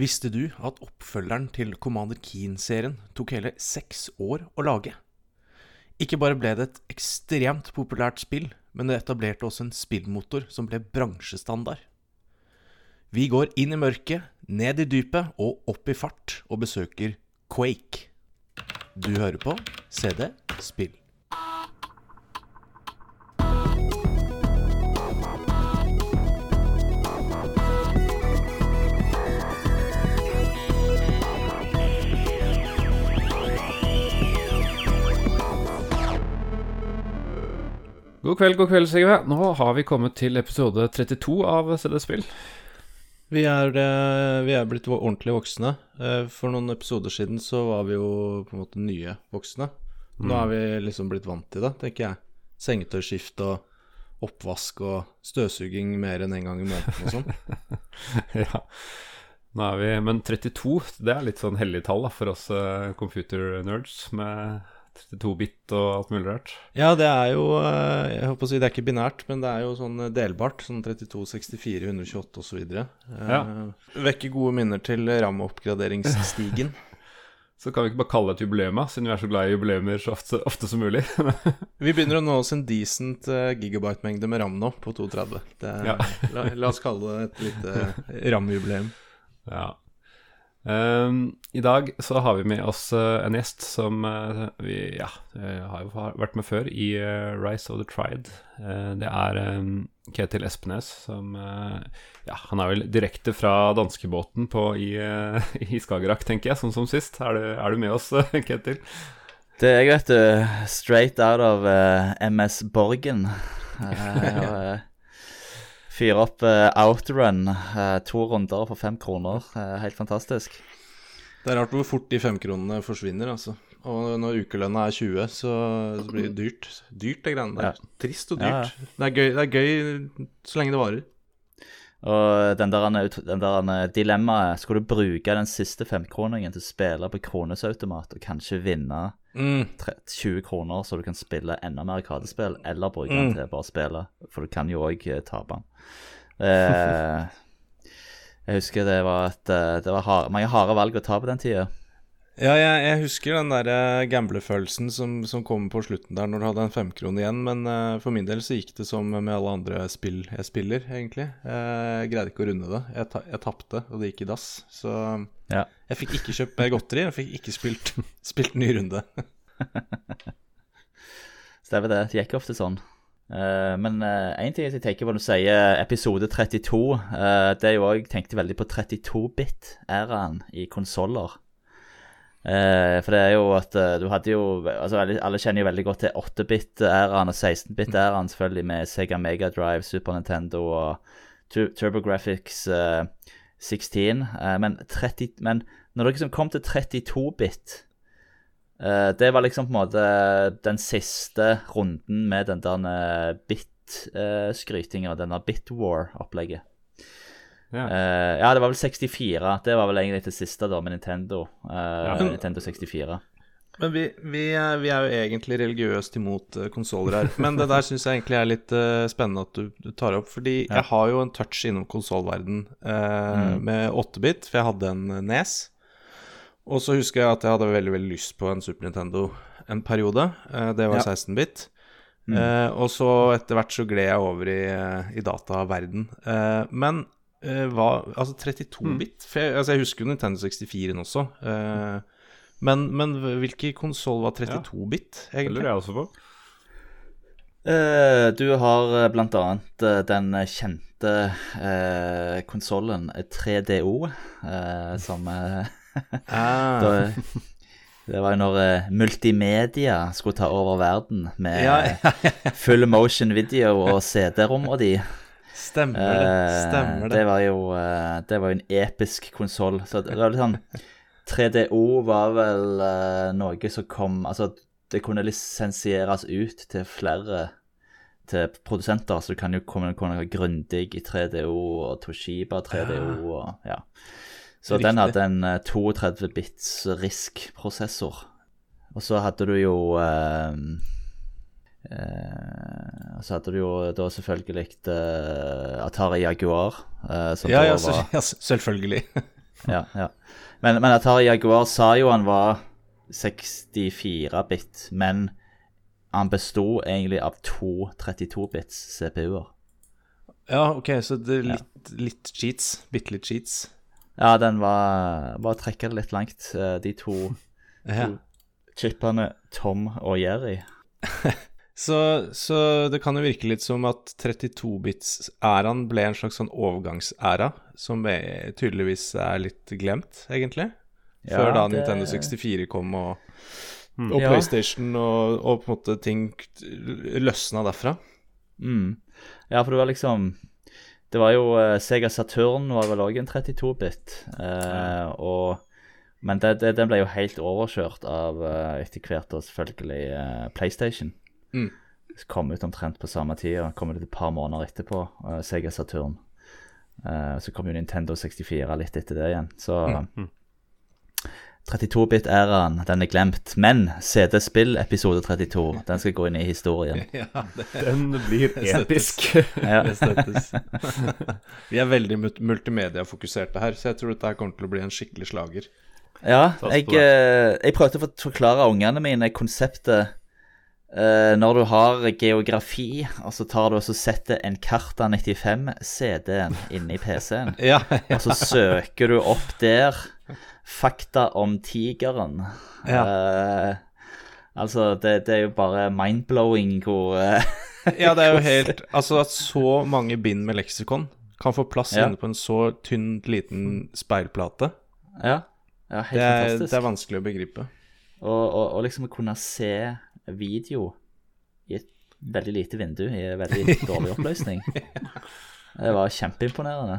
Visste du at oppfølgeren til Commander Keen-serien tok hele seks år å lage? Ikke bare ble det et ekstremt populært spill, men det etablerte også en spillmotor som ble bransjestandard. Vi går inn i mørket, ned i dypet og opp i fart, og besøker Quake. Du hører på CD Spill. God kveld, god kveld, Sigve. Nå har vi kommet til episode 32 av CD Spill. Vi er, eh, vi er blitt ordentlig voksne. Eh, For noen episoder siden så var vi jo på en måte nye voksne. Nå er vi liksom blitt vant til det, tenker jeg. Sengetøyskift og oppvask og støvsuging mer enn én en gang i måneden og sånn. ja. Nå er vi Men 32, det er litt sånn hellig tall da, for oss uh, computer-nerds med 32-bit og alt mulig rart. Ja, det er jo eh, Jeg håper å si det er ikke binært, men det er jo sånn delbart. Sånn 32, 64, 128 osv. Ja. Vekker gode minner til RAM-oppgraderingsstigen. Så kan vi ikke bare kalle det et jubileum, siden vi er så glad i jubileumer så ofte, ofte som mulig. Vi begynner å nå oss en decent gigabyte-mengde med RAM nå, på 32. Det, Ja. la, la oss kalle det et lite RAM-jubileum. Ja. Ehm, I dag så har vi med oss uh, en gjest som uh, vi ja, eh, har jo vært med før i uh, Rise of the Tried. Det er um, Ketil Espenes som Ja, han er vel direkte fra danskebåten på i, i Skagerrak, tenker jeg, sånn som sist. Er du, er du med oss, Ketil? Det er jeg, vet du. Straight out of MS Borgen. Uh, Fyre opp uh, outrun. eh, to runder for fem kroner. Eh, helt fantastisk. Det er rart hvor fort de femkronene forsvinner, altså. Og når ukelønna er 20, så, så blir det dyrt. Dyrt, det greiene der. Trist og Ja, dyrt. Det, er gøy, det er gøy så lenge det varer. Og den der, den der eh, dilemmaet Skal du bruke den siste femkroningen til å spille på kronesautomat og kanskje vinne Mm. tre- 20 kroner, så du kan spille enda mer arkadespill, eller bruke den Mm. til bare å spille? For du kan jo òg tape den. Eh, jeg husker det var et eh, Det var hard, mange harde valg å ta på den tida. Ja, jeg, jeg husker den der eh, gamblefølelsen som, som kom på slutten der når du hadde en femkrone igjen, men uh, for min del så gikk det som med alle andre spill jeg spiller, egentlig. Jeg greide ikke å runde det. Jeg, ta, jeg tapte, og det gikk i dass. Så Ja. jeg fikk ikke kjøpt mer godteri, jeg fikk ikke spilt, spilt ny runde. Stemmer det. Det gikk ofte sånn. Uh, men én ting jeg tenker på når du sier episode 32, eh, det er jo òg tenkte veldig på 32-bit-æraen i konsoller. Eh, for det er jo at eh, du hadde jo altså alle, kjenner jo veldig godt til 8-bit-æraen og 16-bit-æraen, selvfølgelig, med Sega Mega Drive, Super Nintendo og Tur TurboGrafx eh, 16. Eh, men, 30, men når det liksom kom til 32-bit Eh, det var liksom på en måte den siste runden med den der bit-skrytinga, den der bit-war-opplegget. Ja. Eh, ja, det var vel 64. Det var vel egentlig det siste da med Nintendo. Uh, Ja. Nintendo 64. Men vi, vi, er, vi er jo egentlig religiøst imot uh, konsoller her. Men det der syns jeg egentlig er litt uh, spennende at du, du tar opp. Fordi Ja. jeg har jo en touch innom konsollverden uh, Mm. med 8-bit, for jeg hadde en eh, Nes. Og så husker jeg at jeg hadde veldig veldig lyst på en Super Nintendo en periode. Uh, det var Ja. 16-bit. Mm. Eh, og så etter hvert så gled jeg over i, eh, i dataverden. Eh, men eh, hva Altså 32-bit? For jeg, altså jeg husker jo Nintendo 64-en også. Eh, men, men hvilken konsoll var 32-bit, Det lurer jeg også på. Eh, du har eh, blant annet eh, den kjente uh, konsollen 3DO, eh, som eh, Ah. da, Det var jo når eh, multimedia skulle ta over verden med Ja, eh, full motion video og CD-rom og de. Stemmer det. Eh, Stemmer det det. var jo eh, Det var jo en episk konsoll. Så det var litt sånn 3DO var vel eh, noe som kom Altså, det kunne lisensieres ut til flere til produsenter, så du kan jo komme komme grundig i 3DO og Toshiba 3DO og ja. Så Riktig. den hadde en eh, 32 bits RISK-prosessor. Og så hadde du jo eh, eh, Så hadde du jo da selvfølgelig eh, Atari Jaguar, eh, som Ja, ja, var ja, selvfølgelig. Ja, ja. Men, men Atari Jaguar sa jo han var 64-bit, men han besto egentlig av to 32-bits CPU-er. Ja, ok, så det er litt, litt cheats. Bitte litt cheats. Ja, den var Bare trekke det litt langt, eh, de to, Ja. to chipene Tom og Jerry. Så, så det kan jo virke litt som at 32-bits-æraen ble en slags sånn overgangsæra, som er- tydeligvis er litt glemt, egentlig. Ja, Før da det- Nintendo 64 kom og, og Ja. PlayStation og, og på en måte ting løsna derfra. Mm. Ja, for det var liksom Det var jo eh, Sega Saturn var vel òg en 32-bit. eh, og Men det, det, den ble jo helt overkjørt av eh, etter hvert og selvfølgelig eh, PlayStation. Mm. Kom ut omtrent på samme tid, og kom ut et par måneder etterpå, uh, Sega Saturn. Uh, så kom jo Nintendo 64 litt etter det igjen. Så Mm. 32-bit-æraen, den er glemt. Men CD-spill episode 32, den skal gå inn i historien. Ja, det, Den blir episk. Ja. det støttes. Vi er veldig multimediafokuserte her, så jeg tror dette kommer til å bli en skikkelig slager. Ja, jeg, eh, jeg prøvde å forklare ungene mine konseptet eh, når du har geografi, og så tar du og så setter en Karta 95-CD-en inni PC-en, Ja, og så søker du opp der fakta om tigeren. Eh, altså, det, det er jo bare mind-blowing hvor uh, ja, det er jo helt Altså at så mange bind med leksikon kan få plass Ja. inne på en så tynn, liten speilplate, Ja, ja helt det er, fantastisk. det er vanskelig å begripe. Og, og, og liksom å kunne se video i et veldig lite vindu i en veldig dårlig oppløsning. Det var kjempeimponerende.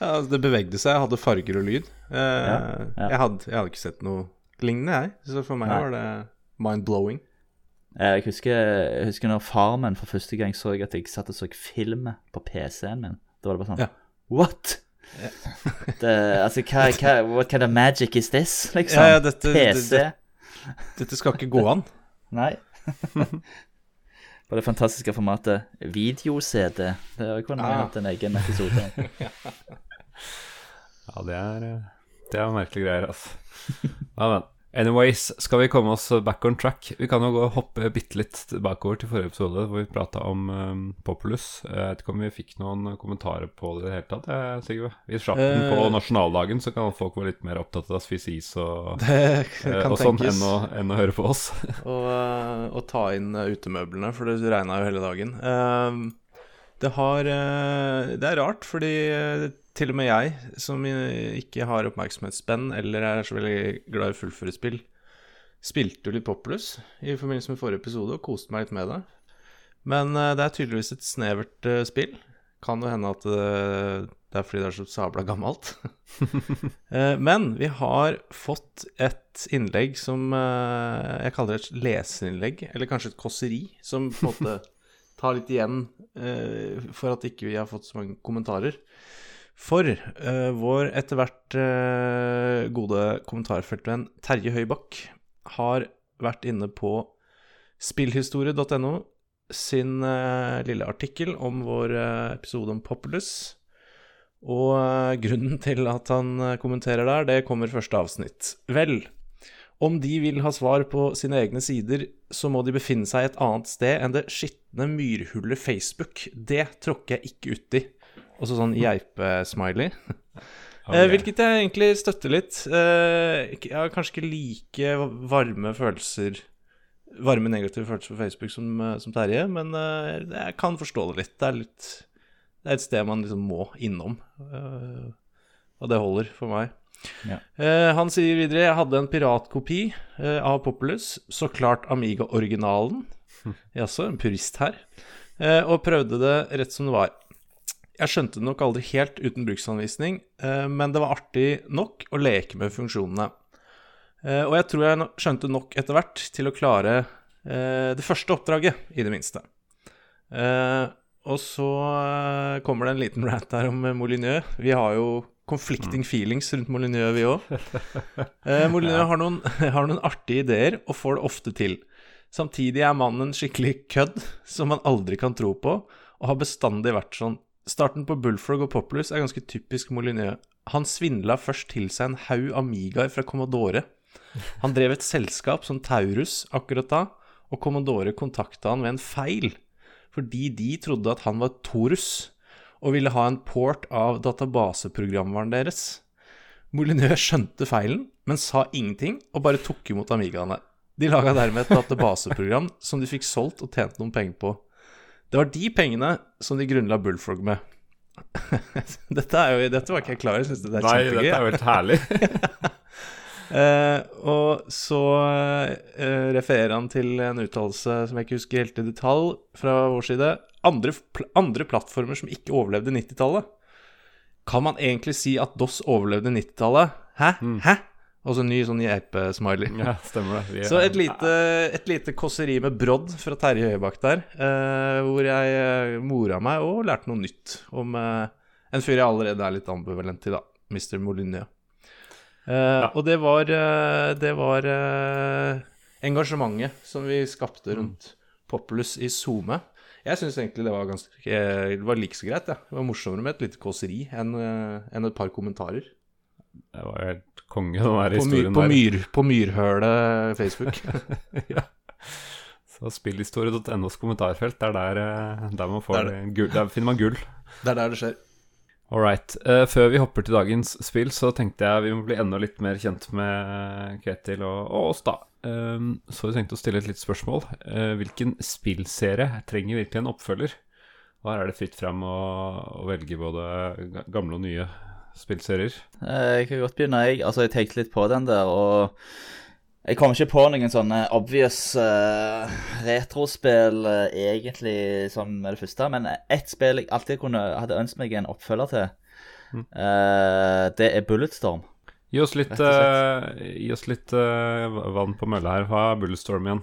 Ja, altså, det bevegde seg, hadde farger og lyd. Eh, ja. Jeg, hadde, jeg hadde ikke sett noe lignende, jeg. Så for meg Nei. var det mind-blowing. Jeg husker, jeg husker når far min for første gang så jeg at jeg satt og så film på PC-en min. Da var det bare sånn Ja. What? Det, altså, hva, hva, what kind of magic is this, liksom? Ja, ja, dette- PC? det- Dette skal ikke gå an. Nei. På det fantastiske formatet video-CD. Det kunne vi Ah. hatt en egen episode om. Ja, det er, eh, det er merkelige greier, altså. Ja, men. Anyways, skal vi komme oss back on track? Vi kan jo gå og hoppe bitte litt bakover til forrige episode, hvor vi prata om um, Populus. Jeg vet ikke om vi fikk noen kommentarer på det i det hele tatt, jeg, Sigve? Vi slapp den på Eh. nasjonaldagen, så kan folk være litt mer opptatt av Sfisis og, eh, og sånn enn å, enn å høre på oss. Og, eh, og ta inn eh, utemøblene, for det regna jo hele dagen. Eh, det har eh, Det er rart, fordi eh, til og med jeg, som ikke har oppmerksomhetsspenn eller er så veldig glad i fullføre spill, spilte jo litt Populus i forbindelse med forrige episode og koste meg litt med det. Men eh, det er tydeligvis et snevert eh, spill. Kan jo hende at eh, det er fordi det er så sabla gammelt. Men vi har fått et innlegg som jeg kaller et leserinnlegg, eller kanskje et kåseri, som på en måte tar litt igjen for at ikke vi har fått så mange kommentarer. For uh, vår etter hvert uh, gode kommentarfeltvenn Terje Høybakk har vært inne på spillhistorie.no sin uh, lille artikkel om vår episode om Populus. Og grunnen til at han kommenterer der, det kommer første avsnitt. Vel, om de vil ha svar på sine egne sider, så må de befinne seg et annet sted enn det skitne myrhullet Facebook. Det tråkker jeg ikke uti. Og så sånn geipe-smiley. Eh, hvilket jeg egentlig støtter litt. Eh, jeg har kanskje ikke like varme følelser Varme negative følelser på Facebook som, eh, som Terje, men jeg kan forstå det litt. Det er litt Det er et sted man liksom må innom. og det holder for meg. Ja. Han sier videre Jeg hadde en piratkopi av Populus, så klart Amiga-originalen. Jaså, en purist her. Og prøvde det rett som det var. Jeg skjønte det nok aldri helt uten bruksanvisning, eh, men det var artig nok å leke med funksjonene. Eh, og jeg tror jeg skjønte nok etter hvert til å klare eh, det første oppdraget, i det minste. Og så kommer det en liten rant her om Molyneux. Vi har jo conflicting feelings rundt Molyneux, vi òg. Eh, Molyneux har, noen, har noen artige ideer og får det ofte til. Samtidig er mannen skikkelig kødd som man aldri kan tro på, og har bestandig vært sånn. Starten på Bullfrog og Populus er ganske typisk Molyneux. Han svindla først til seg en haug Amigaer fra Commodore. Han drev et selskap som Taurus akkurat da, og Commodore kontakta han ved en feil, fordi de trodde at han var Torus, og ville ha en port av databaseprogramvaren deres. Molineux skjønte feilen, men sa ingenting, og bare tok imot Amigaene. De laga dermed et databaseprogram som de fikk solgt og tjent noen penger på. Det var de pengene som de grunnla Bullfrog med. dette, jo, dette var ikke jeg klar over. Jeg syns det er Nei, kjempegøy. dette er jo helt herlig. uh, og så uh, refererer han til en uttalelse som jeg ikke husker helt i detalj, fra vår side. Andre, pl andre plattformer som ikke overlevde 90-tallet. Kan man egentlig si at DOS overlevde 90-tallet? Hæ? Hæ? Og så en ny sånn geipesmiley. Ja, stemmer det. Så et lite, et lite kåseri med brodd fra Terje Høibakk der, eh, hvor jeg eh, mora meg og lærte noe nytt om eh, en fyr jeg allerede er litt ambivalent til, da. Mr. Molyneux. Eh, Og det var, eh, det var eh, engasjementet som vi skapte rundt Populus i SoMe. Jeg syns egentlig det var ganske Det var like så greit, ja. Det var morsommere med et lite kåseri enn enn et par kommentarer. Det var jo helt konge, den der historien på, der. myr, på Myrhølet Facebook. ja. Så spillhistorie.nos kommentarfelt, det er der, eh, der man får Det er gull. Der finner man gull. det er der det skjer. All right. Uh, før vi hopper til dagens spill, så tenkte jeg vi må bli enda litt mer kjent med Ketil og, og oss, da. Um, så vi tenkte å stille et litt spørsmål. Uh, hvilken spillserie trenger virkelig en oppfølger? Og her er det fritt frem å, å velge både gamle og nye spillserier. Eh, Jeg kan godt begynne, jeg. Altså, jeg tenkte litt på den der, og jeg kom ikke på noen sånne obvious uh, retrospill uh, egentlig som med det første, men ett spill jeg alltid kunne, hadde ønsket meg en oppfølger til, eh, det er Bulletstorm. Gi oss litt, gi oss litt vann på mølla her. Hva er Bulletstorm igjen?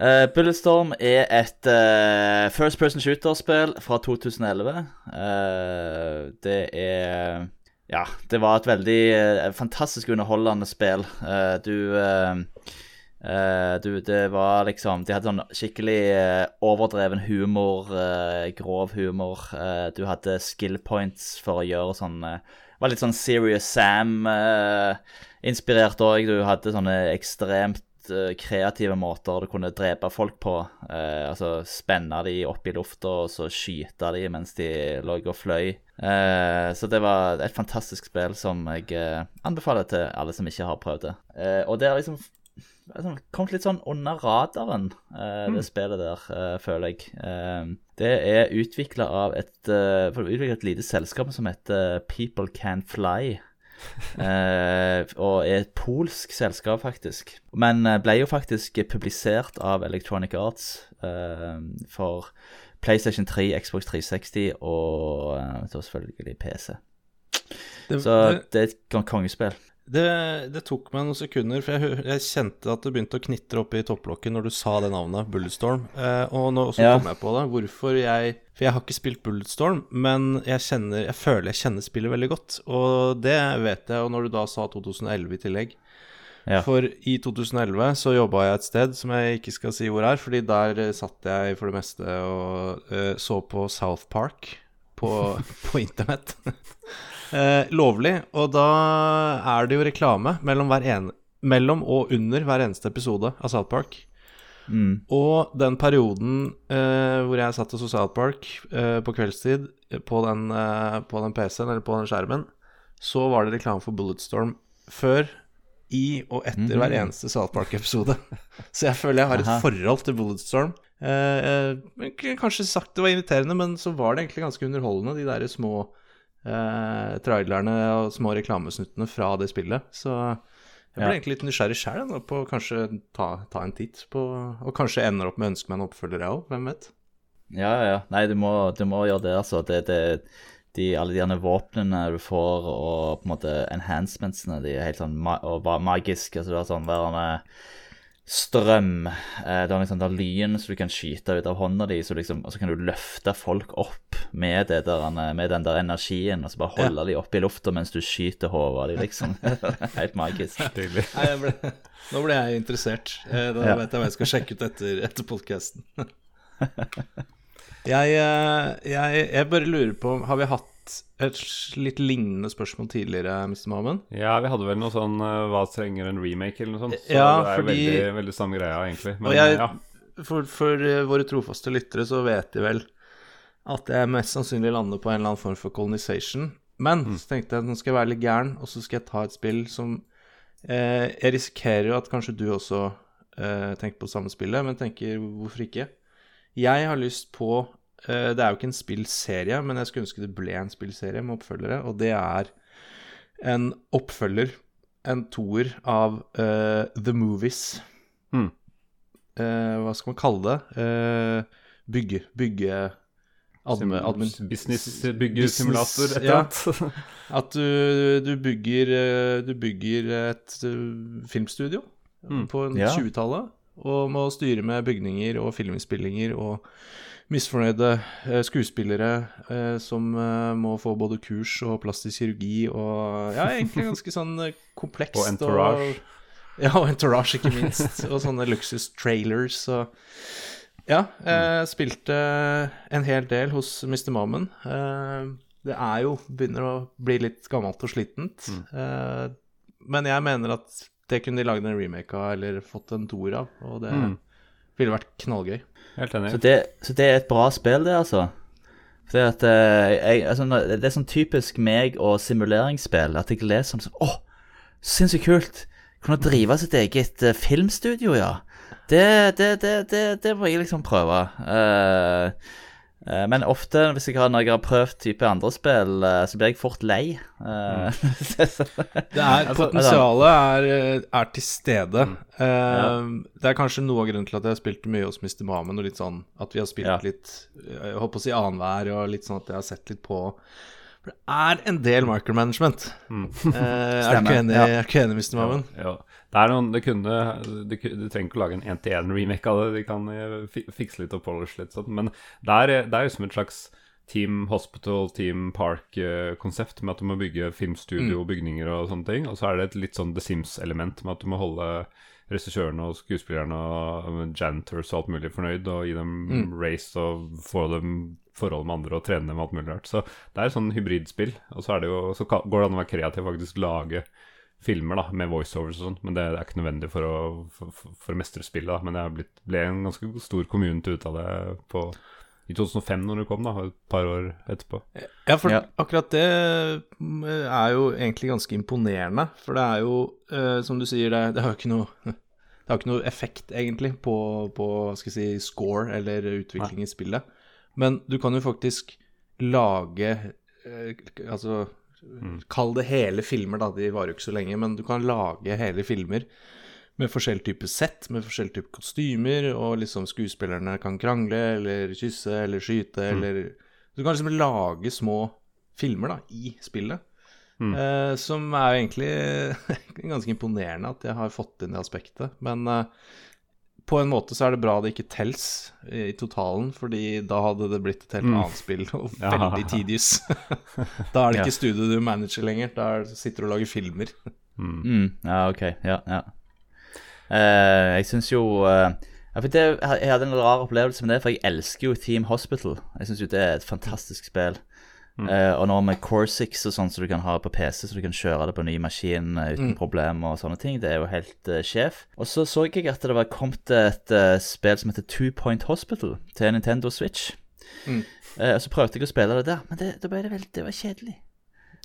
Uh, Bulletstorm er et uh, first person shooter-spill fra 2011. Uh, det er Ja, det var et veldig eh, fantastisk underholdende spill. Eh, du eh, Du, det var liksom De hadde sånn skikkelig eh, overdreven humor, eh, grov humor. Du hadde skill points for å gjøre sånn Var litt sånn Serious Sam-inspirert òg. Du hadde sånne ekstremt eh, kreative måter du kunne drepe folk på. Eh, altså spenne de opp i lufta og så skyte de mens de lå og fløy. Eh, så det var et fantastisk spill som jeg eh, anbefaler til alle som ikke har prøvd det. Eh, og det har liksom liksom kommet litt sånn under radaren, eh, det spillet der, føler jeg. Det er utvikla av et, et lite selskap som heter People Can Fly. Eh, og er et polsk selskap, faktisk. Men eh, ble jo faktisk publisert av Electronic Arts eh, for PlayStation 3, Xbox 360 og eh, selvfølgelig PC. Det, Så det, det er et kon- kongespill. Det, det tok meg noen sekunder, for jeg, jeg kjente at det begynte å knitre opp i topplokket når du sa det navnet, Bulletstorm. Eh, og nå så Ja. kom jeg på det, hvorfor jeg For jeg har ikke spilt Bulletstorm, men jeg kjenner Jeg føler jeg kjenner spillet veldig godt. Og det vet jeg, og når du da sa 2011 i tillegg Ja. For i 2011 så jobba jeg et sted som jeg ikke skal si hvor er, fordi der eh, satt jeg for det meste og uh, så på South Park på, på internett. Eh, lovlig. Og da er det jo reklame mellom, hver ene, mellom og under hver eneste episode av South Park. Mm. Og den perioden eh, hvor jeg satt og så South Park eh, på kveldstid eh, på den, eh, på den PC-en eller på den skjermen, så var det reklame for Bulletstorm før, i og etter hver eneste South Park-episode. Så jeg føler jeg har et Aha. forhold til Bulletstorm. Eh, eh, kanskje sagt det var inviterende, men så var det egentlig ganske underholdende, de der små eh, trailerne og små reklamesnuttene fra det spillet. Så jeg ble Ja. egentlig litt nysgjerrig sjøl på å kanskje ta, ta en titt på Og kanskje ender opp med å ønske meg en oppfølger, jeg òg. Hvem vet? Ja, ja. Nei, du må, du må gjøre det, altså. Det, det, de, alle de våpnene du får, og på en måte enhancementsene, de er helt sånn ma og magiske. Altså, du har sånn værende strøm eh, det er liksom der lyn som du kan skyte ut av hånda di, så liksom, og så kan du løfte folk opp med, det der, med den der energien, og så bare holde de oppe i lufta mens du skyter hodet av de, liksom. helt magisk. Ble, nå ble jeg interessert. Eh, Da Ja. vet jeg hva jeg skal sjekke ut etter, etter podkasten. jeg, eh, jeg, jeg bare lurer på Har vi hatt et litt lignende spørsmål tidligere, Mr. Mammen. Ja, vi hadde vel noe sånn eh, Hva trenger en remake, eller noe sånt. Så Ja, det er fordi- veldig, veldig samme greia, egentlig. Men jeg, ja. for, for eh, våre trofaste lyttere så vet de vel at jeg mest sannsynlig lander på en eller annen form for colonization. Men så tenkte jeg at nå skal jeg være litt gæren, og så skal jeg ta et spill som eh, Jeg risikerer jo at kanskje du også eh, tenker på samme spillet, men tenker hvorfor ikke? Jeg har lyst på Det er jo ikke en spillserie, men jeg skulle ønske det ble en spillserie med oppfølgere, og det er en oppfølger, en toer, av uh, The Movies Mm. Uh, Hva skal man kalle det? Uh, bygge Bygge admin, admin, Businessbyggesimulator, et eller ja. At du, du bygger eh, Du bygger et eh, filmstudio Mm. på Ja. 20-tallet, og må styre med bygninger og filminnspillinger og misfornøyde eh, skuespillere eh, som eh, må få både kurs og plastisk kirurgi og Ja, egentlig ganske sånn komplekst. Og entourage. ja, og entourage, ikke minst. og sånne luksus-trailers og Ja, jeg spilte en hel del hos Mr. Mammen. Det er jo Begynner å bli litt gammelt og slitent. Eh, men jeg mener at det kunne de lagd en remake av, eller fått en toer av, og det Mm. ville vært knallgøy. Helt enig. Så det, så det er et bra spill, det, altså. Fordi at eh, jeg, altså, Det er sånn typisk meg og simuleringsspill at jeg leser sånn sånn Å, sinnssykt kult! Kunne drive sitt eget eh, filmstudio, ja. Det, det, det, det, må jeg liksom prøve. Eh, men ofte hvis jeg har, når jeg har prøvd type andre spill, eh, så blir jeg fort lei. Mm. Det er, Altså, potensialet er, eh, er til stede. Mm. Eh, Det er kanskje noe av grunnen til at jeg har spilt mye hos Mr. Mamen, og litt sånn at vi har spilt Ja. litt Jeg håper å si annenhver, og litt sånn at jeg har sett litt på For det er en del micromanagement. Mm. uh, er du ikke enig, ja. enig Mr. Mamen? Ja. Det er noen, det kunne Du, du trenger ikke å lage en én-til-én-remake av det. De kan eh, fikse litt og polish litt sånn. Men det er, det er jo som et slags Team Hospital, Team Park-konsept, med at du må bygge filmstudio, bygninger og sånne ting. Og så er det et litt sånn The Sims-element med at du må holde regissørene og skuespillerne og janitors og alt mulig fornøyd, og gi dem race og få dem forhold med andre og trene dem og alt mulig rart. Så det er et sånn hybridspill. Og så, er det jo, så går det an å være kreativ og faktisk lage filmer da, med voiceovers og sånn, men det er ikke nødvendig for å, for, for, å mestre spillet. da, Men det er blitt, ble en ganske stor community ut av det på, i 2005 når det kom, da, et par år etterpå. Ja, for Ja. akkurat det mm, er jo egentlig ganske imponerende. For det er jo, eh, som du sier, det, det har jo ikke noe Det har ikke noe effekt, egentlig, på, på skal jeg si, score eller utvikling i spillet. Men du kan jo faktisk lage eh, Altså Kall det hele filmer, da. De varer jo ikke så lenge. Men du kan lage hele filmer med forskjellig type sett, med forskjellig type kostymer, og liksom skuespillerne kan krangle eller kysse eller skyte eller Du kan liksom lage små filmer da, i spillet. Eh, som er jo egentlig ganske imponerende at jeg har fått inn det aspektet. Men eh, på en måte så er det bra det ikke tels i, totalen, fordi da hadde det blitt et helt annet spill, og veldig tedious. da er det Ja. ikke studio du manager lenger, da er, sitter du og lager filmer. Mm, ja, ok. Ja, ja. Uh, jeg syns jo uh, jeg, det, Jeg hadde en rar opplevelse med det, for jeg elsker jo Team Hospital. Jeg syns jo det er et fantastisk spill. Eh, og nå med Core6 og sånn som du kan ha på PC, så du kan kjøre det på ny maskin uh, uten problemer og sånne ting, det er jo helt uh, sjef. Og så så jeg at det var kommet et spill som heter Two Point Hospital til Nintendo Switch. Mm. Og så prøvde jeg å spille det der, men det, ble det veldig Det var kjedelig.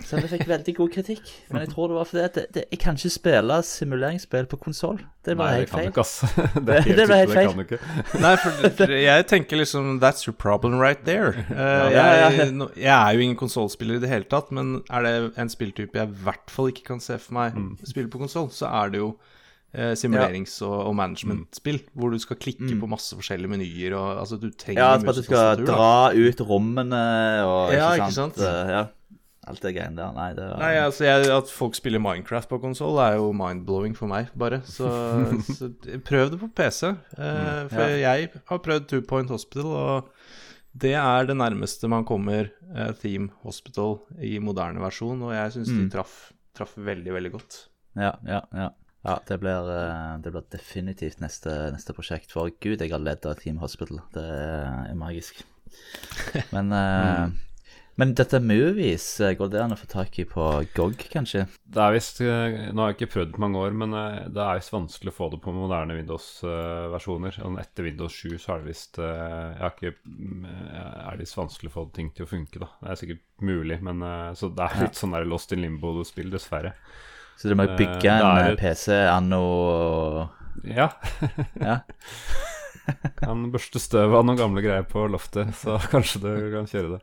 Så vi fikk veldig god kritikk. Men jeg tror det var fordi at det, det, jeg kan ikke spille simuleringsspill på konsoll. Det var helt feil. Det er Det ble helt feil. Nei, for jeg tenker liksom That's your problem right there. Uh, Ja, ja, ja. jeg, jeg er jo ingen konsollspiller i det hele tatt, men er det en spilltype jeg i hvert fall ikke kan se for meg Mm. spille på konsoll, så er det jo eh, simulerings- og, og management-spill, hvor du skal klikke på masse forskjellige menyer og altså du trenger Mm. Ja, mye at du skal dra ut rommene og Ja, ikke ikke sant. sant? Eh, Ja, alt det greiene der. Nei, det var Nei, altså jeg, At folk spiller Minecraft på konsoll, er jo mind-blowing for meg, bare. Så, så prøv det på PC. Eh, for Mm, Ja. jeg har prøvd Two Point Hospital, og det er det nærmeste man kommer eh, Theme Hospital i moderne versjon, og jeg syns Mm. de traff, traff veldig, veldig godt. Ja, ja, ja. Ja, det blir, eh, det blir definitivt neste, neste prosjekt. For gud, jeg har ledd av Team Hospital. Det er magisk. Men, eh, Men dette Movies, eh, går det an å få tak i på GOG, kanskje? Det er visst eh, Nå har jeg ikke prøvd på mange år, men eh, det er visst vanskelig å få det på moderne Windows-versjoner. Etter Windows 7 så er det visst mm, Er det visst vanskelig å få ting til å funke, da. Det er sikkert mulig, men Så det er litt sånn der Lost in Limbo-spill, dessverre. Så du må bygge en et- PC anno Ja. Ja. Kan børste støv av noen gamle greier på loftet, så kanskje du kan kjøre det.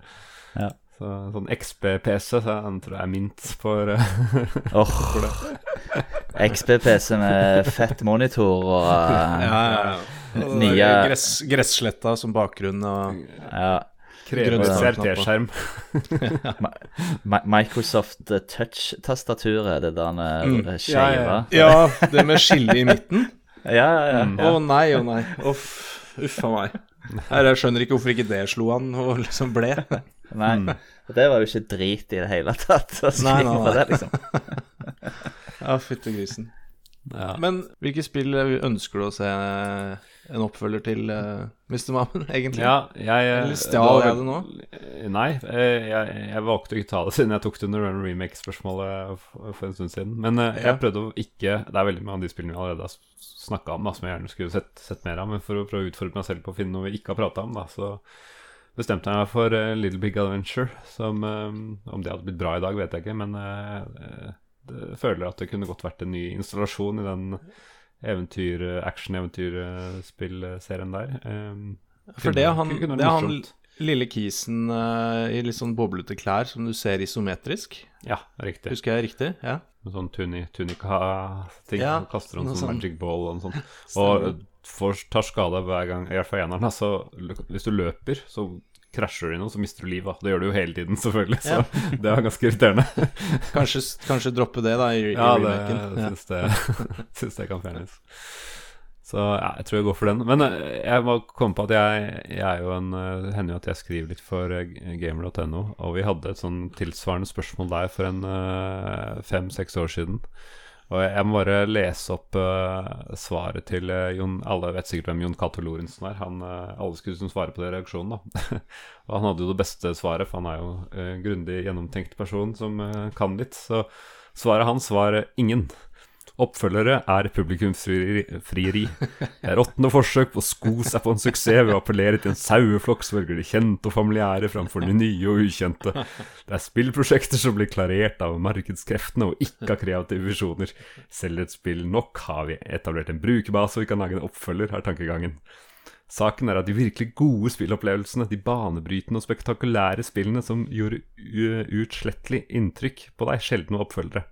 Ja. Så, sånn XB-PC, så den tror jeg er mint for eh, Åh. XB-PC med fett monitor og uh, Ja, ja, ja. Og det Nye- Gress, gressletta som bakgrunn og ja. CRT-skjerm. Microsoft eh, Touch-tastaturet, det der Mm. mm. skeive. Ja, det med skille i midten. Ja, ja, ja. Mm. Å nei, å nei. Uff, uff a meg. Her, jeg skjønner ikke hvorfor ikke det slo han og liksom ble. Nei, det var jo ikke drit i det hele tatt å Nei, nei, nei. det, liksom. Ja, fytte grisen. Ja. Men hvilke spill ønsker du å se en oppfølger til, uh, Mr. Mammen, egentlig? Ja, jeg eh, Eller stjal jeg det nå? Nei, eh, jeg, jeg valgte å ikke ta det siden jeg tok det under remake-spørsmålet for en stund siden. Men eh, Ja. jeg prøvde å ikke Det er veldig mange av de spillene vi allerede har snakka om, da, som jeg gjerne skulle sett, sett mer av. Men for å prøve å utfordre meg selv på å finne noe vi ikke har prata om, da, så bestemte jeg meg for uh, Little Big Adventure. Som eh, Om det hadde blitt bra i dag, vet jeg ikke, men eh, eh, det, føler at det kunne godt vært en ny installasjon i den eventyr, action-eventyrspillserien der. Um, For det han, det er han lille kisen uh, i litt sånn boblete klær som du ser isometrisk. Ja, riktig. Husker jeg riktig? Ja. Med sånn tuni, tunika-ting. Ja, kaster han sånn sånn. magic ball og sånn. Og får, tar skade hver gang, i hvert fall eneren. Altså, hvis du løper, så krasjer du i noe, så mister du livet. Det gjør du jo hele tiden, selvfølgelig. Så det er ganske irriterende. Kanskje, kanskje droppe det, da, i, i Ja, det remaken. Ja. syns det, syns det kan fjernes. Så ja, jeg tror jeg går for den. Men eh, jeg må komme på at jeg, jeg er jo en eh, Det hender jo at jeg skriver litt for eh, gamer.no, og vi hadde et sånn tilsvarende spørsmål der for en eh, fem-seks år siden. Og jeg, må bare lese opp uh, svaret til uh, Jon Alle vet sikkert hvem Jon Cato Lorentzen er. Han, uh, alle skulle liksom svare på det i reaksjonen, da. og han hadde jo det beste svaret, for han er jo uh, grundig gjennomtenkt person som kan litt. Så svaret hans var ingen. Oppfølgere er publikumsfrieri. Det er åttende forsøk på å sko seg på en suksess ved å appellere til en saueflokk som velger det kjente og familiære framfor det nye og ukjente. Det er spillprosjekter som blir klarert av markedskreftene og ikke av kreative visjoner. Selger et spill nok, har vi etablert en brukerbase og vi kan lage en oppfølger, er tankegangen. Saken er at de virkelig gode spillopplevelsene, de banebrytende og spektakulære spillene som gjorde uutslettelig inntrykk på deg, sjelden noen oppfølgere.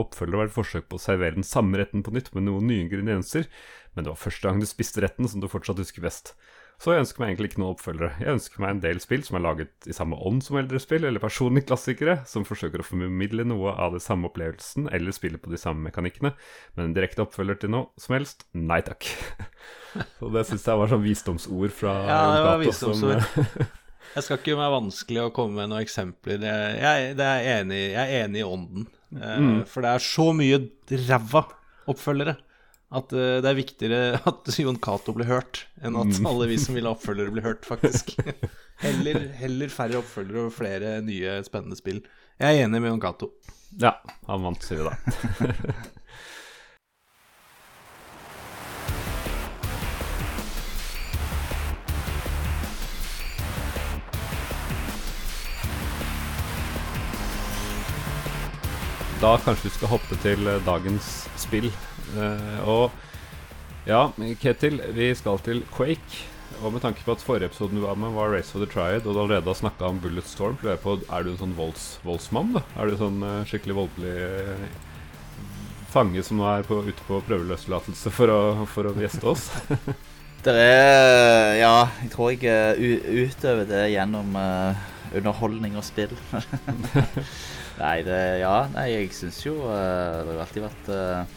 Oppfølger var et forsøk på å servere den samme retten på nytt med noen nye ingredienser, men det var første gang du spiste retten som du fortsatt husker best. Så jeg ønsker meg egentlig ikke noen oppfølgere. Jeg ønsker meg en del spill som er laget i samme ånd som eldre spill, eller personlige klassikere, som forsøker å formidle noe av det samme opplevelsen, eller spille på de samme mekanikkene, men en direkte oppfølger til noe som helst, nei takk. Så det syns jeg var sånn visdomsord fra Ja, det var visdomsord. som. Jeg skal ikke være vanskelig å komme med noen eksempler. Jeg, jeg, det er enig, jeg er enig i ånden. Eh, Mm. For det er så mye ræva oppfølgere at eh, det er viktigere at Jon Cato blir hørt, enn at Mm. alle vi som vil ha oppfølgere, blir hørt, faktisk. Heller, heller færre oppfølgere og flere nye, spennende spill. Jeg er enig med Jon Cato. Ja, han vant, sier vi da. Da kanskje vi skal hoppe til eh, dagens spill. Eh, og ja, Ketil, vi skal til Quake. Og med tanke på at forrige episoden du var med, var Race for the Triad, og du allerede har snakka om Bullet Storm, lurer jeg på, er du en sånn volds, voldsmann? da? Er du sånn eh, skikkelig voldelig fange som nå er på, ute på prøveløslatelse for å, for å gjeste oss? Det er Ja, jeg tror jeg utøver det gjennom uh, underholdning og spill. nei, det Ja, nei, jeg syns jo eh, Det har alltid vært eh,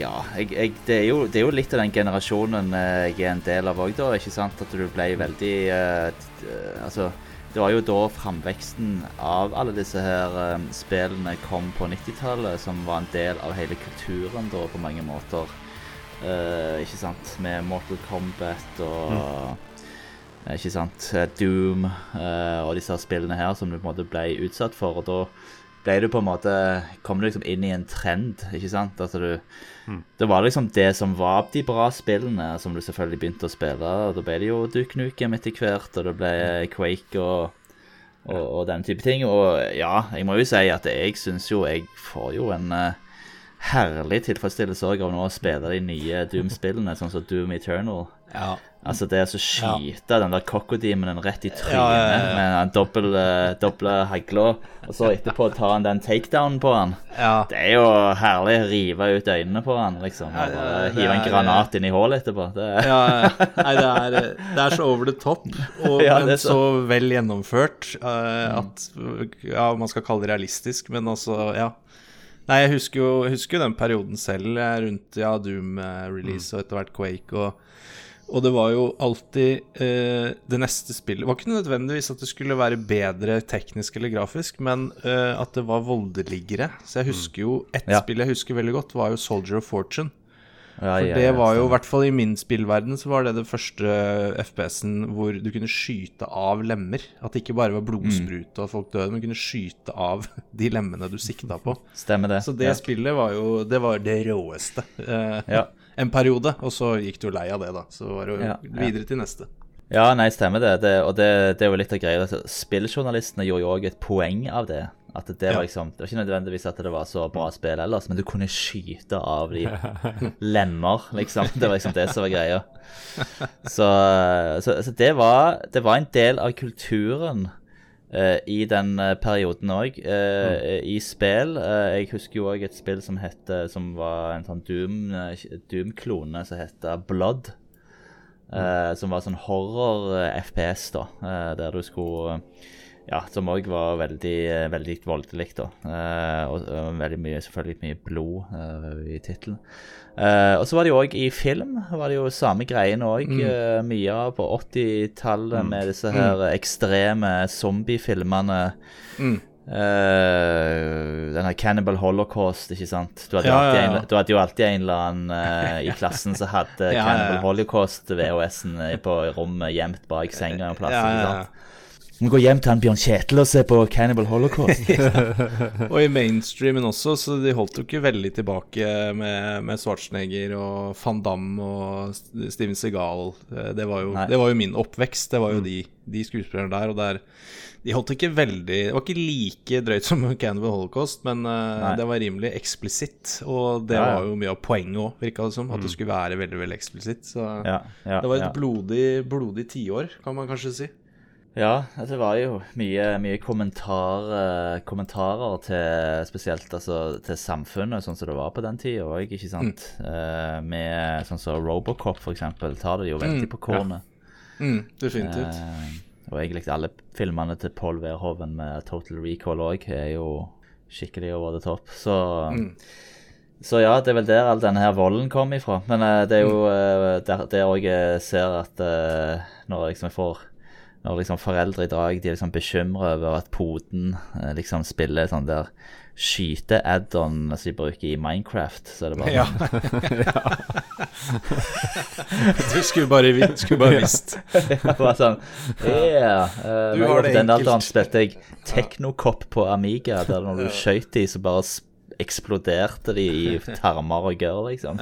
Ja, jeg, jeg, det, er jo, det er jo litt av den generasjonen eh, jeg er en del av òg, da. Ikke sant? At du ble veldig Altså, det var jo da framveksten av alle disse her spillene kom på 90-tallet, som var en del av hele kulturen da, på mange måter. Ikke sant? Med Mortal Kombat og Ikke sant? Eh, Doom eh, og disse spillene her som du på en måte ble utsatt for. Og da ble du på en måte Kom du liksom inn i en trend, ikke sant? Altså du Det var liksom det som var de bra spillene, som du selvfølgelig begynte å spille. Og da ble det jo Duke Nukem etter hvert, og det ble Quake og og, og den type ting. Og ja, jeg må jo si at jeg syns jo jeg får jo en eh, herlig tilfredsstillelse òg av nå å spille de nye Doom-spillene, sånn som Doom Eternal. Ja. Altså det å så skyte den der kokkodemonen rett i trynet Ja, ja, ja. med den doble, eh, doble hagla, og så etterpå tar han den takedownen på han. ja. Det er jo herlig å rive ut øynene på han, liksom. Og Ja, hive en er- granat inn i hullet etterpå. Det, Ja, ja. Nei, det er, det er så over the top, og, Ja, men er så- så vel gjennomført uh, at Ja, man skal kalle det realistisk, men altså, ja. Nei, jeg husker jo, jeg husker den perioden selv, eh, rundt ja, Doom-release og etter hvert Quake, og, og det var jo alltid eh, Det neste spillet Det var ikke nødvendigvis at det skulle være bedre teknisk eller grafisk, men eh, at det var voldeligere. Så jeg husker jo Ett Ja. spill jeg husker veldig godt, var jo Soldier of Fortune. Ja, For ja, det var jo, i hvert fall i min spillverden, så var det det første FPS-en hvor du kunne skyte av lemmer. At det ikke bare var blodsprut og at folk døde, men kunne skyte av de lemmene du sikta på. Stemmer det. Så det ja. spillet var jo det, var det råeste eh, Ja. en periode. Og så gikk du lei av det, da. Så var det jo videre til neste. Ja, nei, stemmer det. det og det, det er jo litt av greia. Altså, Spilljournalistene gjorde jo òg et poeng av det. At det var liksom Det var ikke nødvendigvis at det var så bra spill ellers, men du kunne skyte av de lemmer, liksom. Det var liksom det som var greia. Så, så, så det var Det var en del av kulturen uh, i den eh, perioden òg. I spill. Uh, jeg husker jo òg et spill som hette Som var en sånn Doom, eh, Doom-klone som heter Blood. Eh, som var sånn horror-FPS, da. eh, der du skulle Ja, som òg var veldig, eh, veldig voldelig, da. Eh, og, veldig mye, selvfølgelig mye blod eh, i tittelen. Og så var det jo òg i film. var det jo samme greiene òg. eh, mye av på 80-tallet med disse her ekstreme zombiefilmene. Mm. Uh, denne Cannibal Holocaust, ikke sant. Du hadde, Ja, ja, ja. En, du hadde jo alltid en eller annen uh, i klassen som hadde. Cannibal Holocaust-VHS-en på rommet gjemt bak senga en plass. Ikke sant? Vi går hjem til han Bjørn Kjetil og ser på Cannibal Holocaust. Og i mainstreamen også, så de holdt jo ikke veldig tilbake med, med Schwarzenegger og van Damme og Steven Seagal. Eh, Det var jo, Mm. det var jo min oppvekst. Det var jo de, de skuespillerne der. Og der De holdt ikke veldig Det var ikke like drøyt som Cannibal Holocaust, men uh, det var rimelig eksplisitt. Og det Ja, ja. var jo mye av poenget òg, virka det som. At det skulle være veldig, veldig eksplisitt. Så ja, det var et blodig, blodig tiår, kan man kanskje si. Ja, det var jo mye, mye kommentar, kommentarer til spesielt altså, til samfunnet, sånn som det var på den tida òg, ikke sant. Eh, med sånn som Robocop, for eksempel, tar det jo veldig Mm, på kornet. Mm, definitivt. Eh, og egentlig alle filmene til Paul Verhoeven med Total Recall òg er jo skikkelig over the top. Så, Mm. så ja, det er vel der all denne her volden kom ifra. Men eh, det er jo Mm. eh, der, òg jeg ser at eh, når jeg liksom får når liksom foreldre i dag de er liksom bekymra over at poden eh, liksom spiller sånn der skyte-add-on som de bruker i Minecraft, så er det bare Ja. du skulle bare, skulle bare visst. ja, Bare sånn Yeah. Uh, Du har det den enkelt. alderen spilte jeg Technocop på Amiga, der når du skøyt de, så bare eksploderte de i tarmer og gørr, liksom.